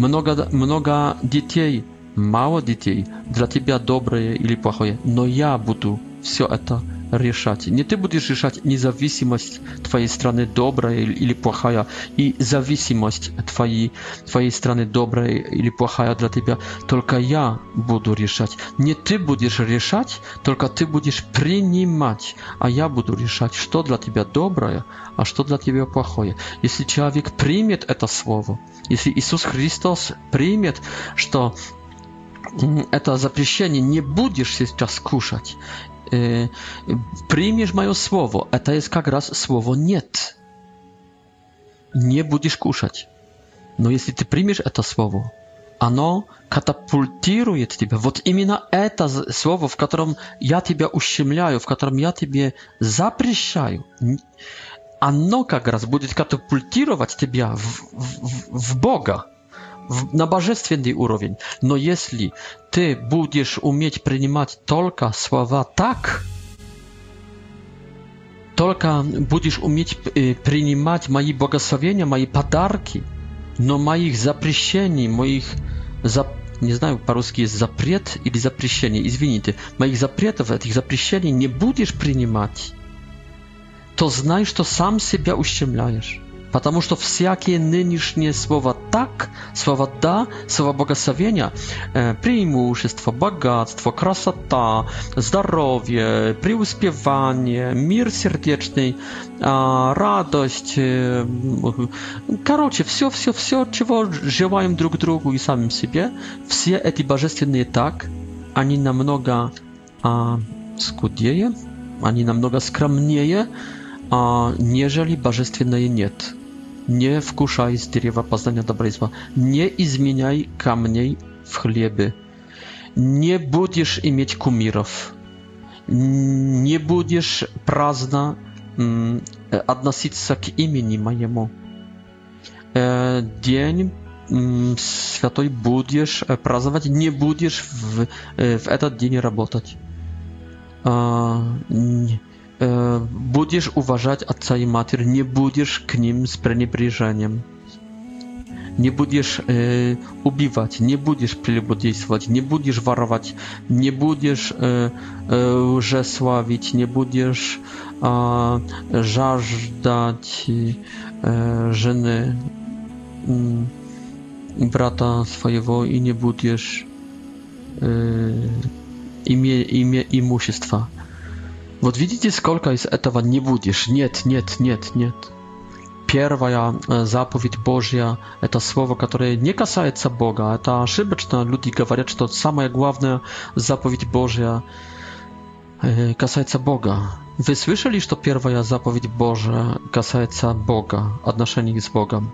[SPEAKER 2] много, много детей, мало детей, для тебя доброе или плохое. Но я буду все это решать. Не ты будешь решать независимость твоей страны добрая или плохая, и зависимость твоей, твоей страны добрая или плохая для тебя. Только я буду решать. Не ты будешь решать, только ты будешь принимать, а я буду решать, что для тебя доброе, а что для тебя плохое. Если человек примет это слово, если Иисус Христос примет, что это запрещение, не будешь сейчас кушать e, przyjmiesz moje słowo, a to jest jak raz słowo niet. Nie będziesz kuszać. No jeśli ty przyjmiesz to słowo, ono katapultuje ciebie. Вот именно это słowo, w którym ja ciebie ущемляю, w którym ja ciebie zapraszam. Оно как раз будет катапультировать тебя в, в, в Бога в, на божественный уровень. Но если ты будешь уметь принимать только слова так, только будешь уметь принимать мои благословения, мои подарки, но моих запрещений, моих зап... не знаю, по-русски есть запрет или запрещение, извините, моих запретов, этих запрещений не будешь принимать, то знай, что сам себя ущемляешь. Потому что всякие нынешние слова «так», слова «да», слова благословения, преимущество, богатство, красота, здоровье, преуспевание, мир сердечный, радость, короче, все-все-все, чего желаем друг другу и самим себе, все эти божественные «так», они намного скуднее, они намного скромнее, нежели божественные «нет» nie wkuszaj z drzewa poznania dobra i zła, nie izmieniaj kamieni w chleby, nie będziesz mieć kumirów, nie będziesz prazna mm, odnosić się k imieni mojemu. E, dzień mm, święty będziesz prazować, nie będziesz w, будешь уважать отца и матерь, не будешь к ним с пренебрежением. Не будешь э, убивать, не будешь прелюбодействовать, не будешь воровать, не будешь э, э, лжеславить, не будешь э, жаждать э, жены э, брата своего и не будешь э, име, име, имущества. Вот видите, сколько из этого не будешь. Нет, нет, нет, нет. Первая заповедь Божья – это слово, которое не касается Бога. Это ошибочно. Люди говорят, что самая главная заповедь Божья касается Бога. Вы слышали, что первая заповедь Божья касается Бога, отношений с Богом?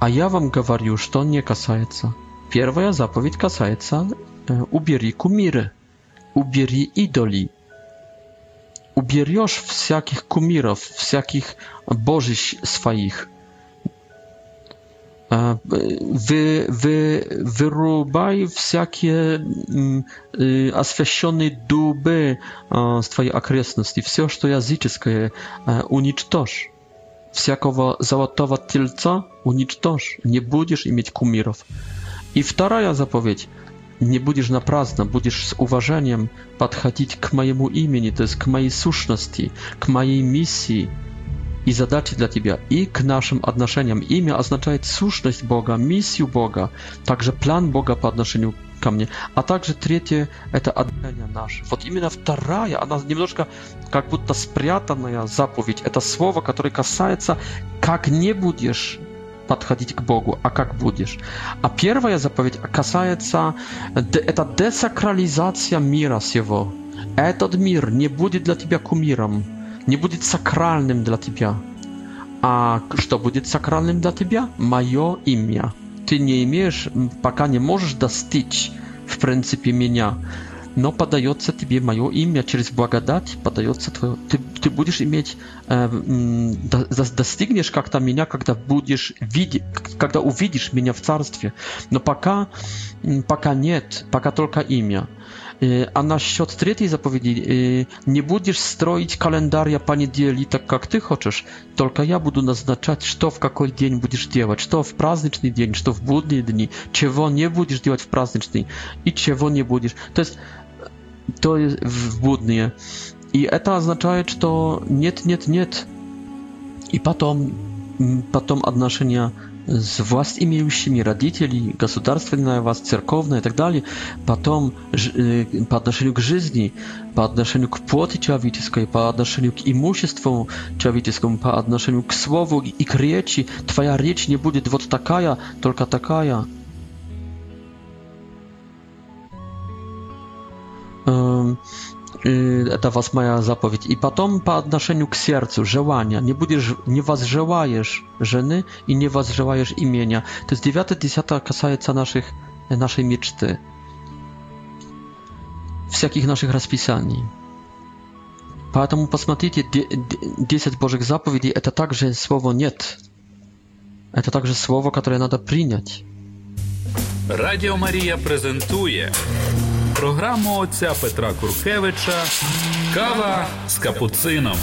[SPEAKER 2] А я вам говорю, что не касается. Первая заповедь касается «убери кумиры», «убери идолей» уберешь всяких кумиров, всяких божищ своих. Вы, вы, вырубай всякие освященные дубы с твоей окрестности, все, что языческое, уничтожь. Всякого золотого тельца уничтожь, не будешь иметь кумиров. И вторая заповедь nie będziesz na prazno, będziesz z uważaniem podchodzić k mojemu imieniu, to jest k mojej słuszności, k mojej misji i zadaci dla Ciebie i k naszym odnoszeniom. Imię oznacza słuszność Boga, misję Boga, także plan Boga po odnoszeniu ко мне. А также третье — это отношение наше. Вот именно вторая, она немножко как будто спрятанная заповедь. Это слово, которое касается «как не будешь подходить к Богу, а как будешь. А первая заповедь касается, это десакрализация мира сего. Этот мир не будет для тебя кумиром, не будет сакральным для тебя. А что будет сакральным для тебя? Мое имя. Ты не имеешь, пока не можешь достичь, в принципе, меня но подается тебе мое имя через благодать, подается твое. Ты, ты будешь иметь, э, до, достигнешь как-то меня, когда будешь видеть, когда увидишь меня в царстве. Но пока, пока нет, пока только имя. А насчет третьей заповеди, не будешь строить календаря по неделе так, как ты хочешь, только я буду назначать, что в какой день будешь делать, что в праздничный день, что в будние дни, чего не будешь делать в праздничный и чего не будешь. То есть, то есть в будние. I to oznacza, że to nie, nie, nie. I potem, mm, potem odnoszenia z własnymi rodzicami, gospodarstwem, was cerkowne i tak dalej, potem y, po k żyzni, po k płoty człowieczej, po odnoszeniu k imuśstwu człowieczemu, po k słowu i k rieci, twoja rzecz nie będzie wot taka, tylko taka. Um, это вас моя заповедь. И потом по отношению к сердцу, желания. Не, будешь, не возжелаешь жены и не возжелаешь имения. То есть 9 10 касается наших, нашей мечты. Всяких наших расписаний. Поэтому посмотрите, 10 Божьих заповедей – это также слово «нет». Это также слово, которое надо принять.
[SPEAKER 1] Радио Мария презентует програму отця Петра Куркевича Кава з капуцином.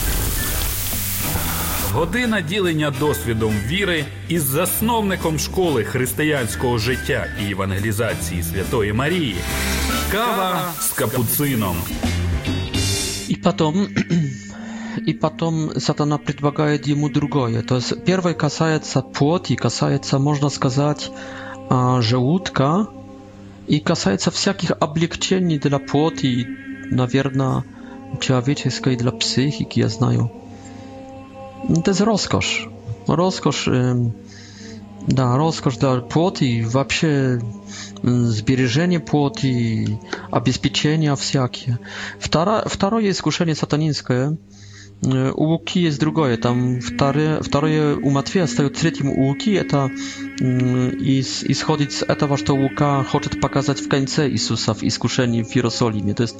[SPEAKER 1] Година ділення досвідом віри із засновником школи християнського життя і евангелізації Святої Марії. Кава з капуцином.
[SPEAKER 2] І потом (clears throat) и потом сатана предлагает ему другое. То есть первое касается плоти, касается, можно сказать, а, желудка, и касается всяких облегчений для плоти и, наверное, человеческой для психики, я знаю. To jest rozkosz. Rozkosz, да, rozkosz dla płoty, вообще zbierzenie płoty, обеспечения всякие. Второе, второе искушение сатанинское – улуки есть другое. Там второе, второе у Матфея стоит третьим у Луки. Это из, исходит с этого, что Лука хочет показать в конце Иисуса в искушении в Иерусалиме. То есть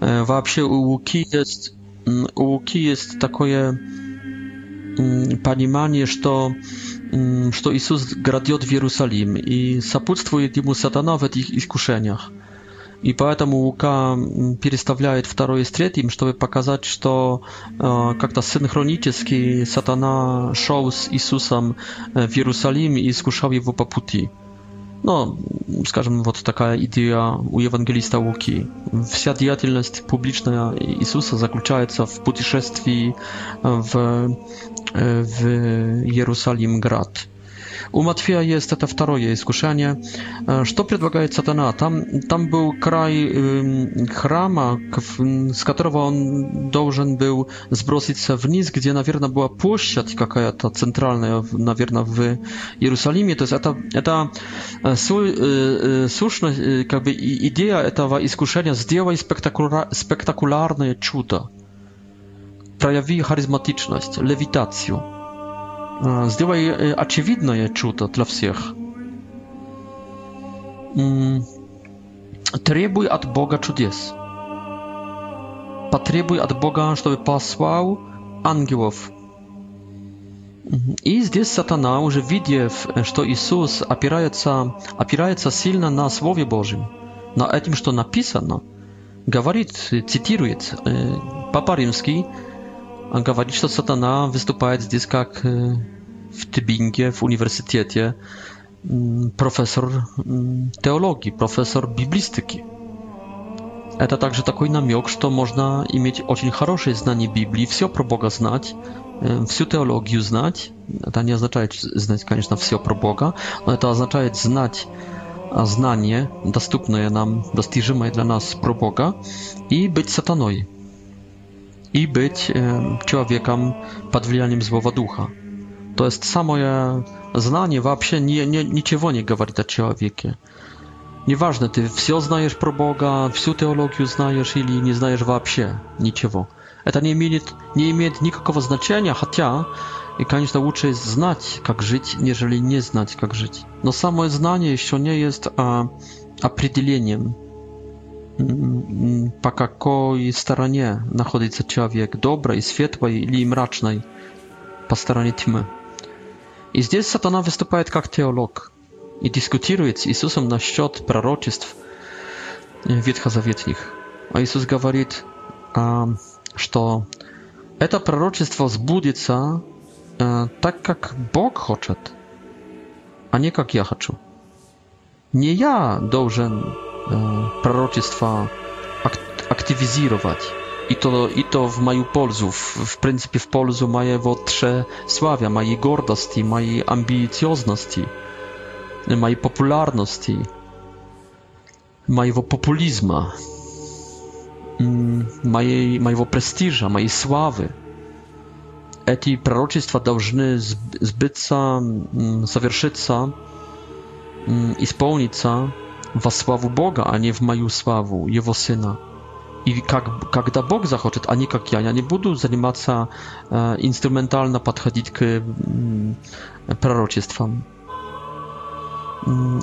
[SPEAKER 2] вообще у Луки есть, у Луки есть такое понимание, что что Иисус грядет в Иерусалим и сопутствует ему сатана в этих искушениях. И поэтому Лука переставляет второе с третьим, чтобы показать, что э, как-то синхронически сатана шел с Иисусом в Иерусалим и искушал его по пути. No, скажем, вот такая идея у евангелиста Луки. Вся деятельность публичная Иисуса заключается в путешествии в, в Иерусалим-град. У Матфея есть это второе искушение. Что предлагает сатана? Там, там был край э, храма, с которого он должен был сброситься вниз, где, наверное, была площадь какая-то центральная, наверное, в Иерусалиме. То есть это, это су, э, сущность, как бы идея этого искушения «сделай спектакуля, спектакулярное чудо». Прояви харизматичность, левитацию сделай очевидное чудо для всех. Требуй от Бога чудес. Потребуй от Бога, чтобы послал ангелов. И здесь сатана, уже видев, что Иисус опирается, опирается сильно на Слове Божьем, на этим, что написано, говорит, цитирует Папа Римский, angawadnić to satana выступает здесь как в Тюбинге, в университете, профессор теологии, профессор библистики. Это также такой намек, что можно иметь очень хорошее знание Библии, все про Бога знать, всю теологию знать. Это не означает знать, конечно, все про Бога, но это означает знать знание, доступное нам, достижимое для нас про Бога и быть сатаной i być człowiekiem pod wlianiem złowa ducha. To jest samo znanie, w ogóle nie, nie, niczego nie mówi o człowieku. Nieważne, ty wszystko znajesz pro Boga, wszystkie teologię znajesz, ili nie znajesz w ogóle niczego. To nie ma e nie imieć nikakowego znaczenia, chociaż i koniecznie lepiej jest znać, jak żyć, niżeli nie znać, jak żyć. No samo je znanie jeszcze nie jest a, определением po jakiej stronie znajduje człowiek, dobrej, światłej czy mrocznej, po stronie tmy. I tutaj Satana występuje jak teolog i dyskutuje z Jezusem na temat proroctw e, wietchozawietnich. A Jezus mówi, że to proroctwo zbudzi się e, tak, jak Bóg chce, a nie jak ja chcę. Nie ja powinien E, пророчества aktywizować I to, I to w maju Polzów, w pryncypie w Polzu mojego trze sławia, mojej gordosti, mojej ambicjozności, mojej popularności, mojego populizma, mm, mojej, mojego prestiża, mojej sławy. Эти пророчества должны сбыться, совершиться, исполниться во славу Бога, а не в мою славу, Его Сына. И как, когда Бог захочет, а не как я. Я не буду заниматься э, инструментально подходить к э, пророчествам.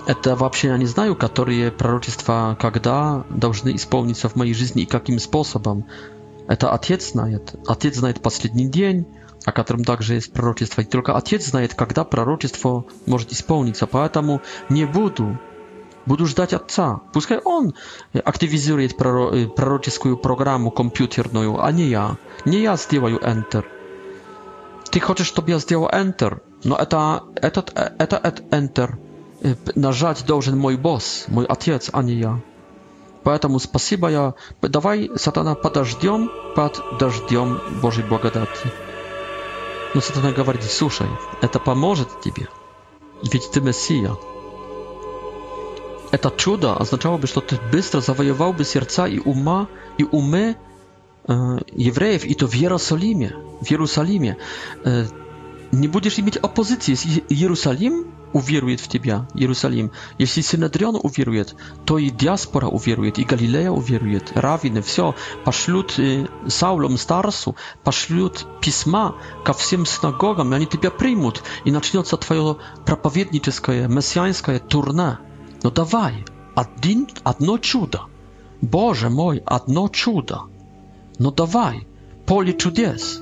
[SPEAKER 2] Это вообще я не знаю, которые пророчества когда должны исполниться в моей жизни и каким способом. Это Отец знает. Отец знает последний день, о котором также есть пророчество. И только Отец знает, когда пророчество может исполниться. Поэтому не буду Буду ждать отца. Пускай он активизирует пророческую программу компьютерную, а не я. Не я сделаю Enter. Ты хочешь, чтобы я сделал Enter, но это, этот, это, это Enter нажать должен мой босс, мой отец, а не я. Поэтому спасибо я. Давай, сатана, подождем под дождем Божьей благодати. Но сатана говорит, слушай, это поможет тебе. Ведь ты Мессия. Это чудо означало бы, что ты быстро завоевал бы сердца и ума и умы э, евреев, и то в Иерусалиме. В Иерусалиме. Э, не будешь иметь оппозиции, если Иерусалим уверует в тебя, Иерусалим, если Синедрион уверует, то и диаспора уверует, и Галилея уверует, раввины, все, пошлют э, Саулом Старсу, пошлют письма ко всем синагогам, и они тебя примут, и начнется твое проповедническое, мессианское турне. Ну давай, один, одно чудо. Боже мой, одно чудо. Ну давай, поле чудес.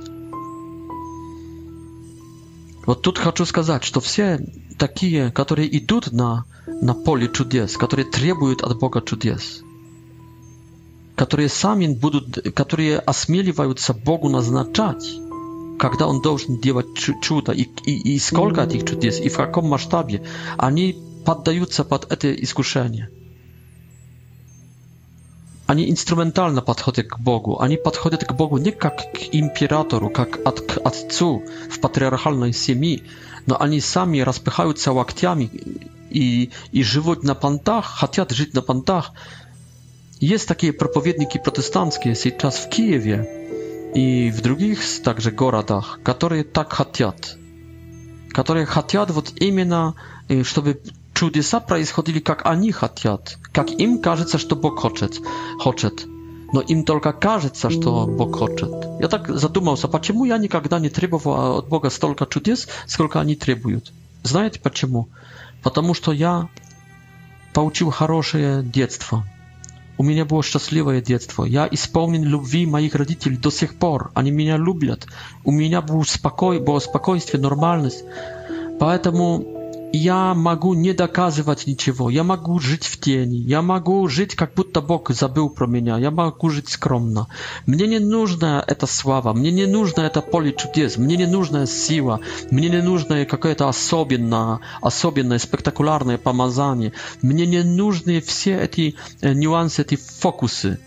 [SPEAKER 2] Вот тут хочу сказать, что все такие, которые идут на, на поле чудес, которые требуют от Бога чудес, которые сами будут, которые осмеливаются Богу назначать, когда Он должен делать чудо, и, и, и сколько этих чудес, и в каком масштабе, они поддаются под это искушение. Они инструментально подходят к Богу. Они подходят к Богу не как к императору, как от, к отцу в патриархальной семье, но они сами распыхаются локтями и, и живут на понтах, хотят жить на понтах. Есть такие проповедники протестантские сейчас в Киеве и в других также городах, которые так хотят. Которые хотят вот именно, чтобы Чудеса происходили, как они хотят, как им кажется, что Бог хочет. хочет. Но им только кажется, что Бог хочет. Я так задумался, почему я никогда не требовал от Бога столько чудес, сколько они требуют. Знаете почему? Потому что я получил хорошее детство. У меня было счастливое детство. Я исполнен любви моих родителей до сих пор. Они меня любят. У меня был спокой, было спокойствие, нормальность. Поэтому я могу не доказывать ничего, я могу жить в тени, я могу жить, как будто Бог забыл про меня, я могу жить скромно. Мне не нужна эта слава, мне не нужно это поле чудес, мне не нужна сила, мне не нужно какое-то особенное, особенное, спектакулярное помазание, мне не нужны все эти нюансы, эти фокусы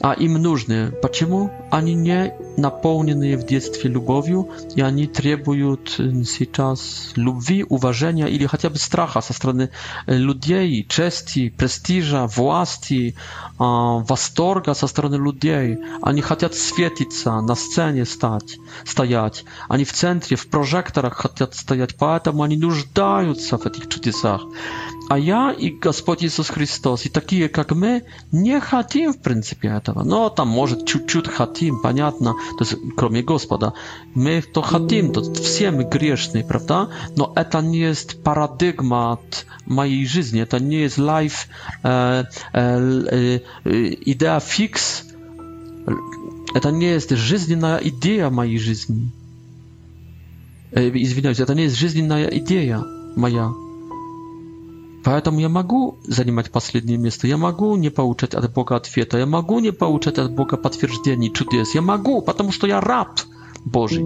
[SPEAKER 2] а им нужны. Почему они не наполнены в детстве любовью, и они требуют сейчас любви, уважения или хотя бы страха со стороны людей, чести, престижа, власти, восторга со стороны людей. Они хотят светиться, на сцене стать, стоять. Они в центре, в прожекторах хотят стоять, поэтому они нуждаются в этих чудесах. А я и Господь Иисус Христос, и такие, как мы, не хотим, в принципе, этого. Но там, может, чуть-чуть хотим, понятно, то есть, кроме Господа. Мы то хотим, то все мы грешные, правда? Но это не есть парадигма от моей жизни, это не есть life, э, э, э, идея фикс, это не есть жизненная идея моей жизни. Э, извиняюсь, это не есть жизненная идея моя. Поэтому я могу занимать последнее место, я могу не получать от Бога ответа, я могу не получать от Бога подтверждений чудес, я могу, потому что я раб Божий.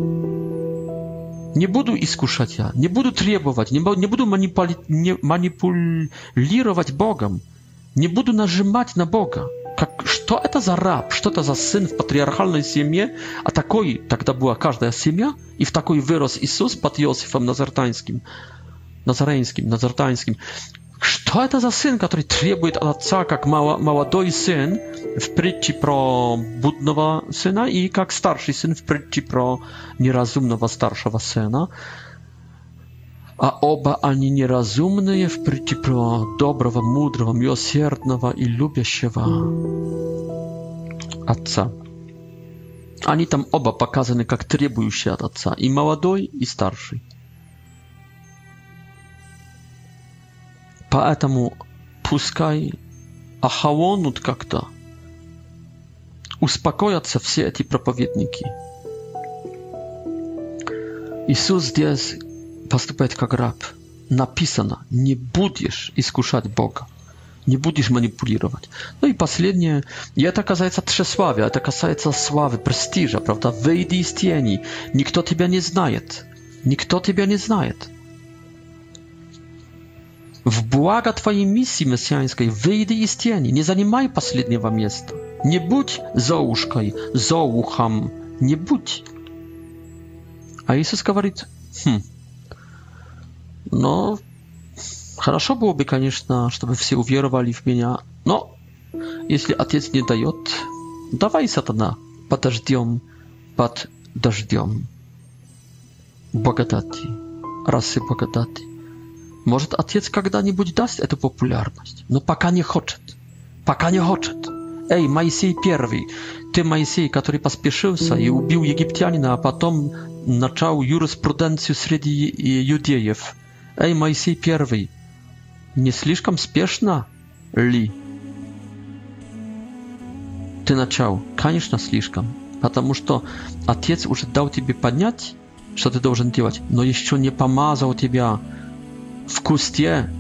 [SPEAKER 2] Не буду искушать я, не буду требовать, не, буду манипули, не, манипулировать Богом, не буду нажимать на Бога. Как, что это за раб, что это за сын в патриархальной семье, а такой тогда была каждая семья, и в такой вырос Иисус под Иосифом Назартанским, Назарейским, Назартанским. Что это за сын, который требует от отца, как молодой сын в притче про будного сына и как старший сын в притче про неразумного старшего сына? А оба они неразумные в притче про доброго, мудрого, милосердного и любящего отца. Они там оба показаны как требующие от отца, и молодой, и старший. Поэтому пускай охолонут как-то, успокоятся все эти проповедники. Иисус здесь поступает как раб. Написано, не будешь искушать Бога, не будешь манипулировать. Ну и последнее, и это касается тщеславия, это касается славы, престижа, правда? Выйди из тени, никто тебя не знает, никто тебя не знает. w błaga Twojej misji mesjańskiej, wyjdź i cieni, nie zanimaj ostatniego miejsca. Nie bądź zołuszkaj, zołucham, nie bądź. A Jezus mówi, hm, no, хорошо byłoby, конечно, żeby wszyscy uwierowali w mnie, no, jeśli Ojciec nie daje, dawaj satana pod deszczem, pod deszczem błogodati, rasy błogodati. Может, отец когда-нибудь даст эту популярность, но пока не хочет. Пока не хочет. Эй, Моисей первый, ты, Моисей, который поспешился и убил египтянина, а потом начал юриспруденцию среди иудеев. Эй, Моисей первый, не слишком спешно ли? Ты начал, конечно, слишком, потому что отец уже дал тебе понять, что ты должен делать, но еще не помазал тебя вкусте,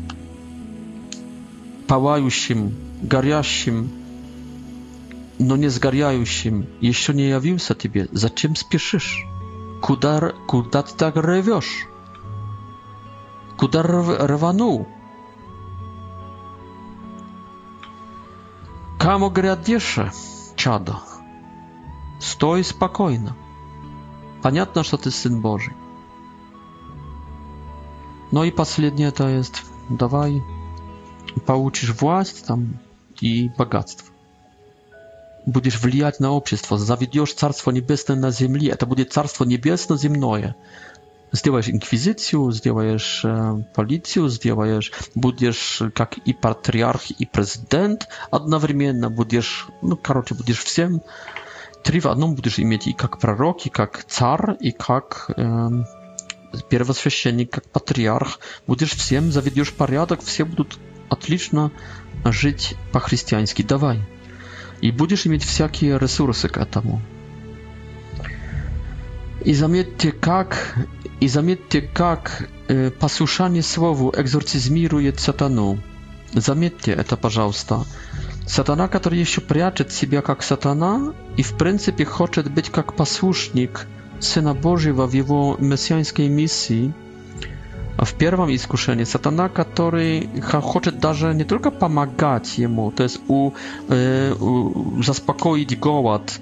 [SPEAKER 2] палающим, горящим, но не сгоряющим, еще не явился тебе. Зачем спешишь? Куда, куда ты так ревешь? Куда рванул? Кому грядешь, чадо? Стой спокойно. Понятно, что ты Сын Божий. No i последнее to jest dawaj, получишь власть там и богатство. Будешь влиять на общество, заведешь Царство Небесное на земле. Это будет Царство Небесное земное. Сделаешь инквизицию, сделаешь э, полицию, сделаешь, будешь как и патриарх, и президент одновременно, будешь, ну, короче, будешь всем, три в одном будешь иметь и как пророк, и как царь, и как э, первосвященник, как патриарх, будешь всем, заведешь порядок, все будут отлично жить по-христиански. Давай. И будешь иметь всякие ресурсы к этому. И заметьте, как, и заметьте, как э, послушание Слову экзорцизмирует сатану. Заметьте это, пожалуйста. Сатана, который еще прячет себя как сатана и в принципе хочет быть как послушник Syna Bożьего в его мессианской миссии, в первом искушении сатана, который хочет даже не только помогать ему, то есть у, э, у, заспокоить голод,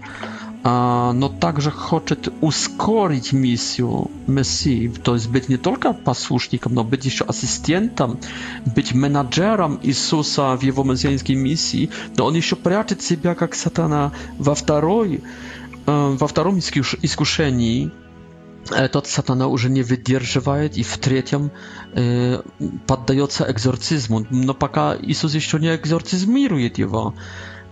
[SPEAKER 2] а, но также хочет ускорить миссию Мессии, то есть быть не только послушником, но быть еще ассистентом, быть менеджером Иисуса в его мессианской миссии, но он еще прячет себя как сатана во второй во втором искушении этот сатана уже не выдерживает, и в третьем э, поддается экзорцизму. Но пока Иисус еще не экзорцизмирует его,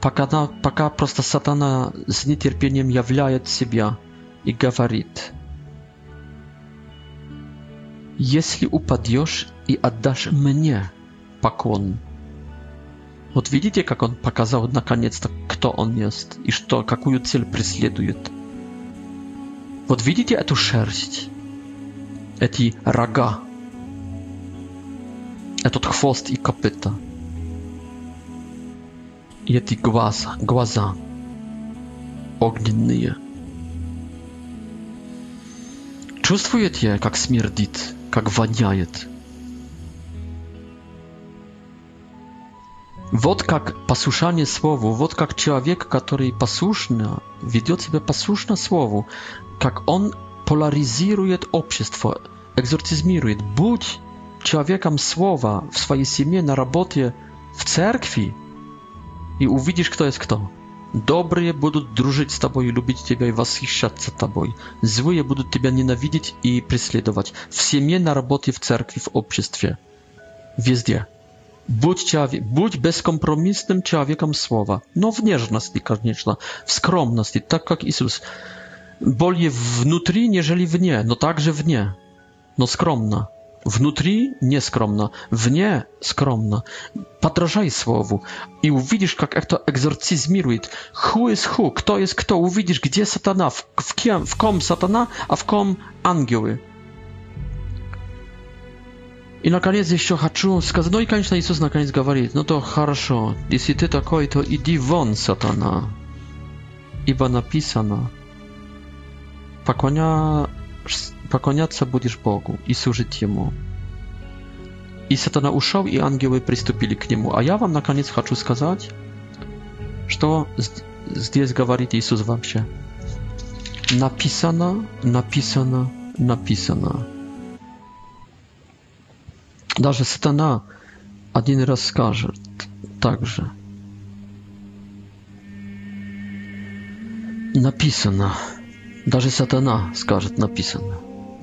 [SPEAKER 2] пока, пока просто сатана с нетерпением являет себя и говорит, «Если упадешь и отдашь мне поклон, Вот видите, как он показал наконец-то, кто он есть и что, какую цель преследует. Вот видите эту шерсть, эти рога, этот хвост и копыта – и эти глаза, глаза огненные. Чувствуете, как смердит, как воняет? Вот как послушание Слову, вот как человек, который послушно, ведет себя послушно Слову, как он поляризирует общество, экзорцизмирует. Будь человеком Słowa w swojej семье, na robocie, w cerkwi i uwidzisz, kto jest kto. Dobrzy będą drużyć z Tobą i lubić Ciebie i восхищаться за Тобой. Злые будут Тебя ненавидеть и преследовать. В семье, на работе, в церкви, в обществе. Везде. Будь, человек, будь бескомпромиссным человеком слова, но в нежности, конечно, в скромности, так как Иисус. Более внутри, нежели вне, но также вне, но скромно. Внутри не скромно, вне скромно. Подражай слову и увидишь, как это экзорцизмирует. Who is who? Кто есть кто? Увидишь, где сатана, в, в, кем, в ком сатана, а в ком ангелы. И, наконец, еще хочу сказать... Ну и, конечно, Иисус наконец говорит, ну то хорошо, если ты такой, то иди вон, сатана. Ибо написано, поклоня... поклоняться будешь Богу и служить Ему. И сатана ушел, и ангелы приступили к нему. А я вам, наконец, хочу сказать, что здесь говорит Иисус вообще. Написано, написано, написано даже сатана один раз скажет также. Написано. Даже сатана скажет написано.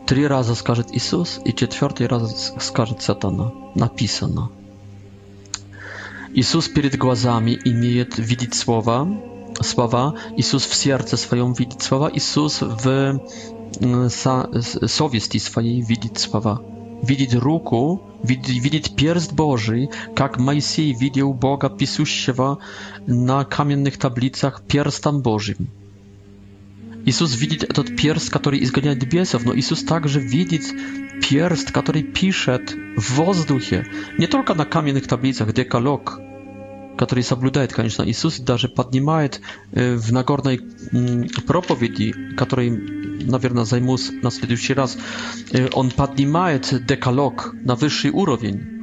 [SPEAKER 2] Три раза скажет Иисус, и четвертый раз скажет сатана. Написано. Иисус перед глазами имеет видеть слова, слова. Иисус в сердце своем видит слова. Иисус в совести своей видит слова widzieć ruku, widzieć pierst Boży, jak Mojsej widział Boga pisuszego na kamiennych tablicach pierstem Bożym. Jezus widzi ten pierst, który izgania diabłów, no Jezus także widzi pierst, który pisze w wozduchie, nie tylko na kamiennych tablicach, dekalog, który zabludaje, oczywiście, Jezus nawet podnimaje y, w nagornej mm, propowiedzi, której наверное, займусь на следующий раз, он поднимает декалог на высший уровень.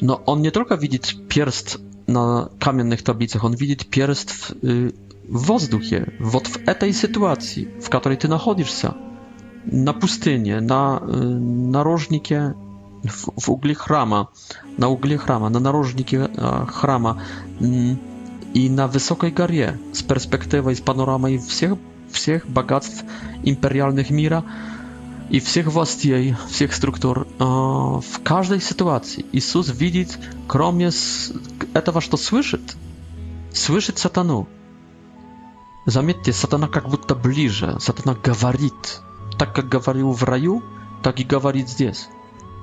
[SPEAKER 2] Но он не только видит перст na kamiennych tablicach, on widzi pierstw w y, woźduchie, вот w tej sytuacji, w której ty nachodzisz się, na pustynie, na y, narożnikie w, w ugli chrama, na ugli chrama, na narożnikie chrama mm, i na wysokiej garie z perspektywą, z panoramą wszystkich всех богатств империальных мира и всех властей, всех структур. В каждой ситуации Иисус видит, кроме этого, что слышит, слышит сатану. Заметьте, сатана как будто ближе, сатана говорит. Так как говорил в раю, так и говорит здесь.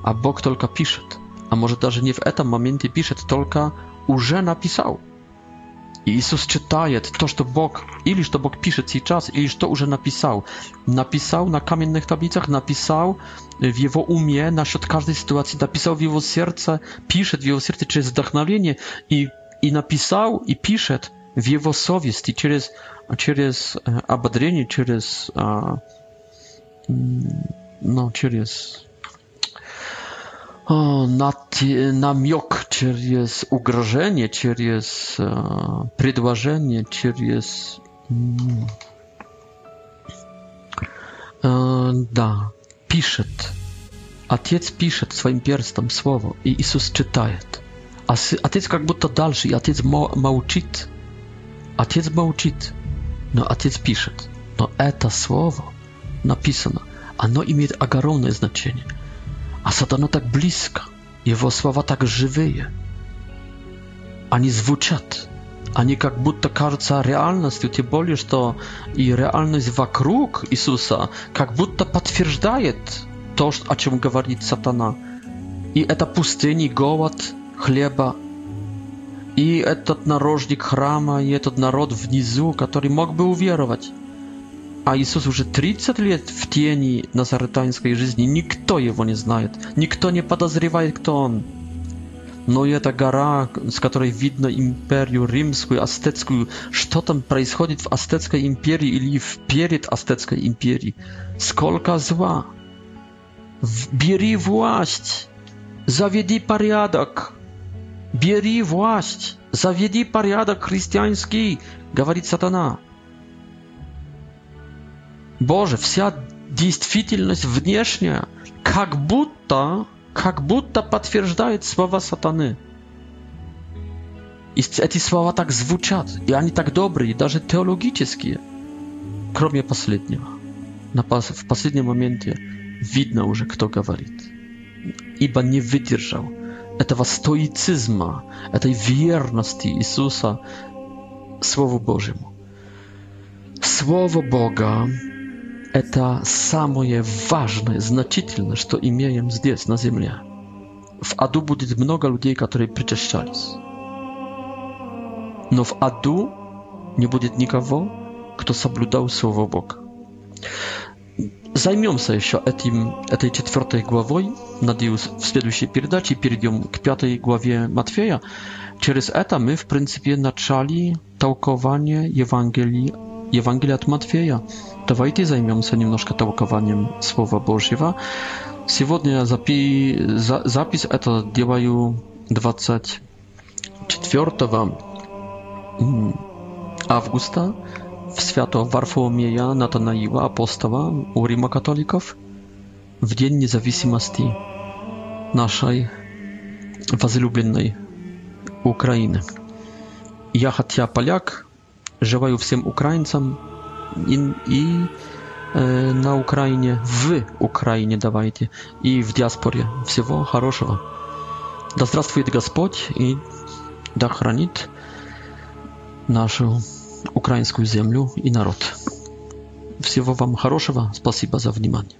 [SPEAKER 2] А Бог только пишет. а может даже не в этом моменте пишет, только уже написал. И Иисус читает то, что Бог, или что Бог пишет сейчас, или что уже написал. Написал на каменных таблицах, написал в его уме насчет каждой ситуации, написал в его сердце, пишет в его сердце через вдохновение и, и написал и пишет в его совести через, через ободрение, через, ну, через o, na, namiok, czy jest ugrożenie, czy jest e, przedłożenie, czy jest. Mm. E, da, pisze. Ojciec pisze swoim pierstem słowo i Jezus czyta. A ojciec jak to dalszy, ojciec małczyt. Ojciec małczyt. No ojciec pisze. No, e to słowo napisane, ono ma ogromne znaczenie a satana tak blisko, jego sława tak żywieje. Ani zwuczat, ani jak будто кажется realność, ty bolisz to i realność wokół Jezusa, jak будто potwierdzaje to, o czym mówi satana. I eta pustyni, głód, chleba, i этот narożnik храма, i этот naród w nizu, który mógłby uwierować. А Иисус уже 30 лет в тени назаретанской жизни, никто его не знает, никто не подозревает, кто он. Но эта гора, с которой видно империю римскую, астетскую, что там происходит в астетской империи или в перед астетской империей? Сколько зла! Бери власть! Заведи порядок! Бери власть! Заведи порядок христианский, говорит сатана. Боже, вся действительность внешняя как будто, как будто подтверждает слова сатаны. И эти слова так звучат, и они так добрые, даже теологические, кроме последнего. На, в последнем моменте видно уже, кто говорит. Ибо не выдержал этого стоицизма, этой верности Иисуса Слову Божьему. Слово Бога это самое важное, значительное, что имеем здесь, на земле. В аду будет много людей, которые причащались. Но в аду не будет никого, кто соблюдал Слово Бога. Займемся еще этим, этой четвертой главой, надеюсь, в следующей передаче перейдем к пятой главе Матфея. Через это мы, в принципе, начали толкование Евангелии Ewangelia od Матфея. Давайте займемся немножко толкованием Слова Божьего. Сегодня запи... за... запись это делаю 24 августа w święto Warfolomeja Natanaila apostoła u Rima katolików w Dzień Niezawisłości naszej возлюбленной Ukrainy. Ja, хотя поляк, желаю всем украинцам и, и э, на Украине, в Украине давайте, и в диаспоре всего хорошего. Да здравствует Господь и да хранит нашу украинскую землю и народ. Всего вам хорошего, спасибо за внимание.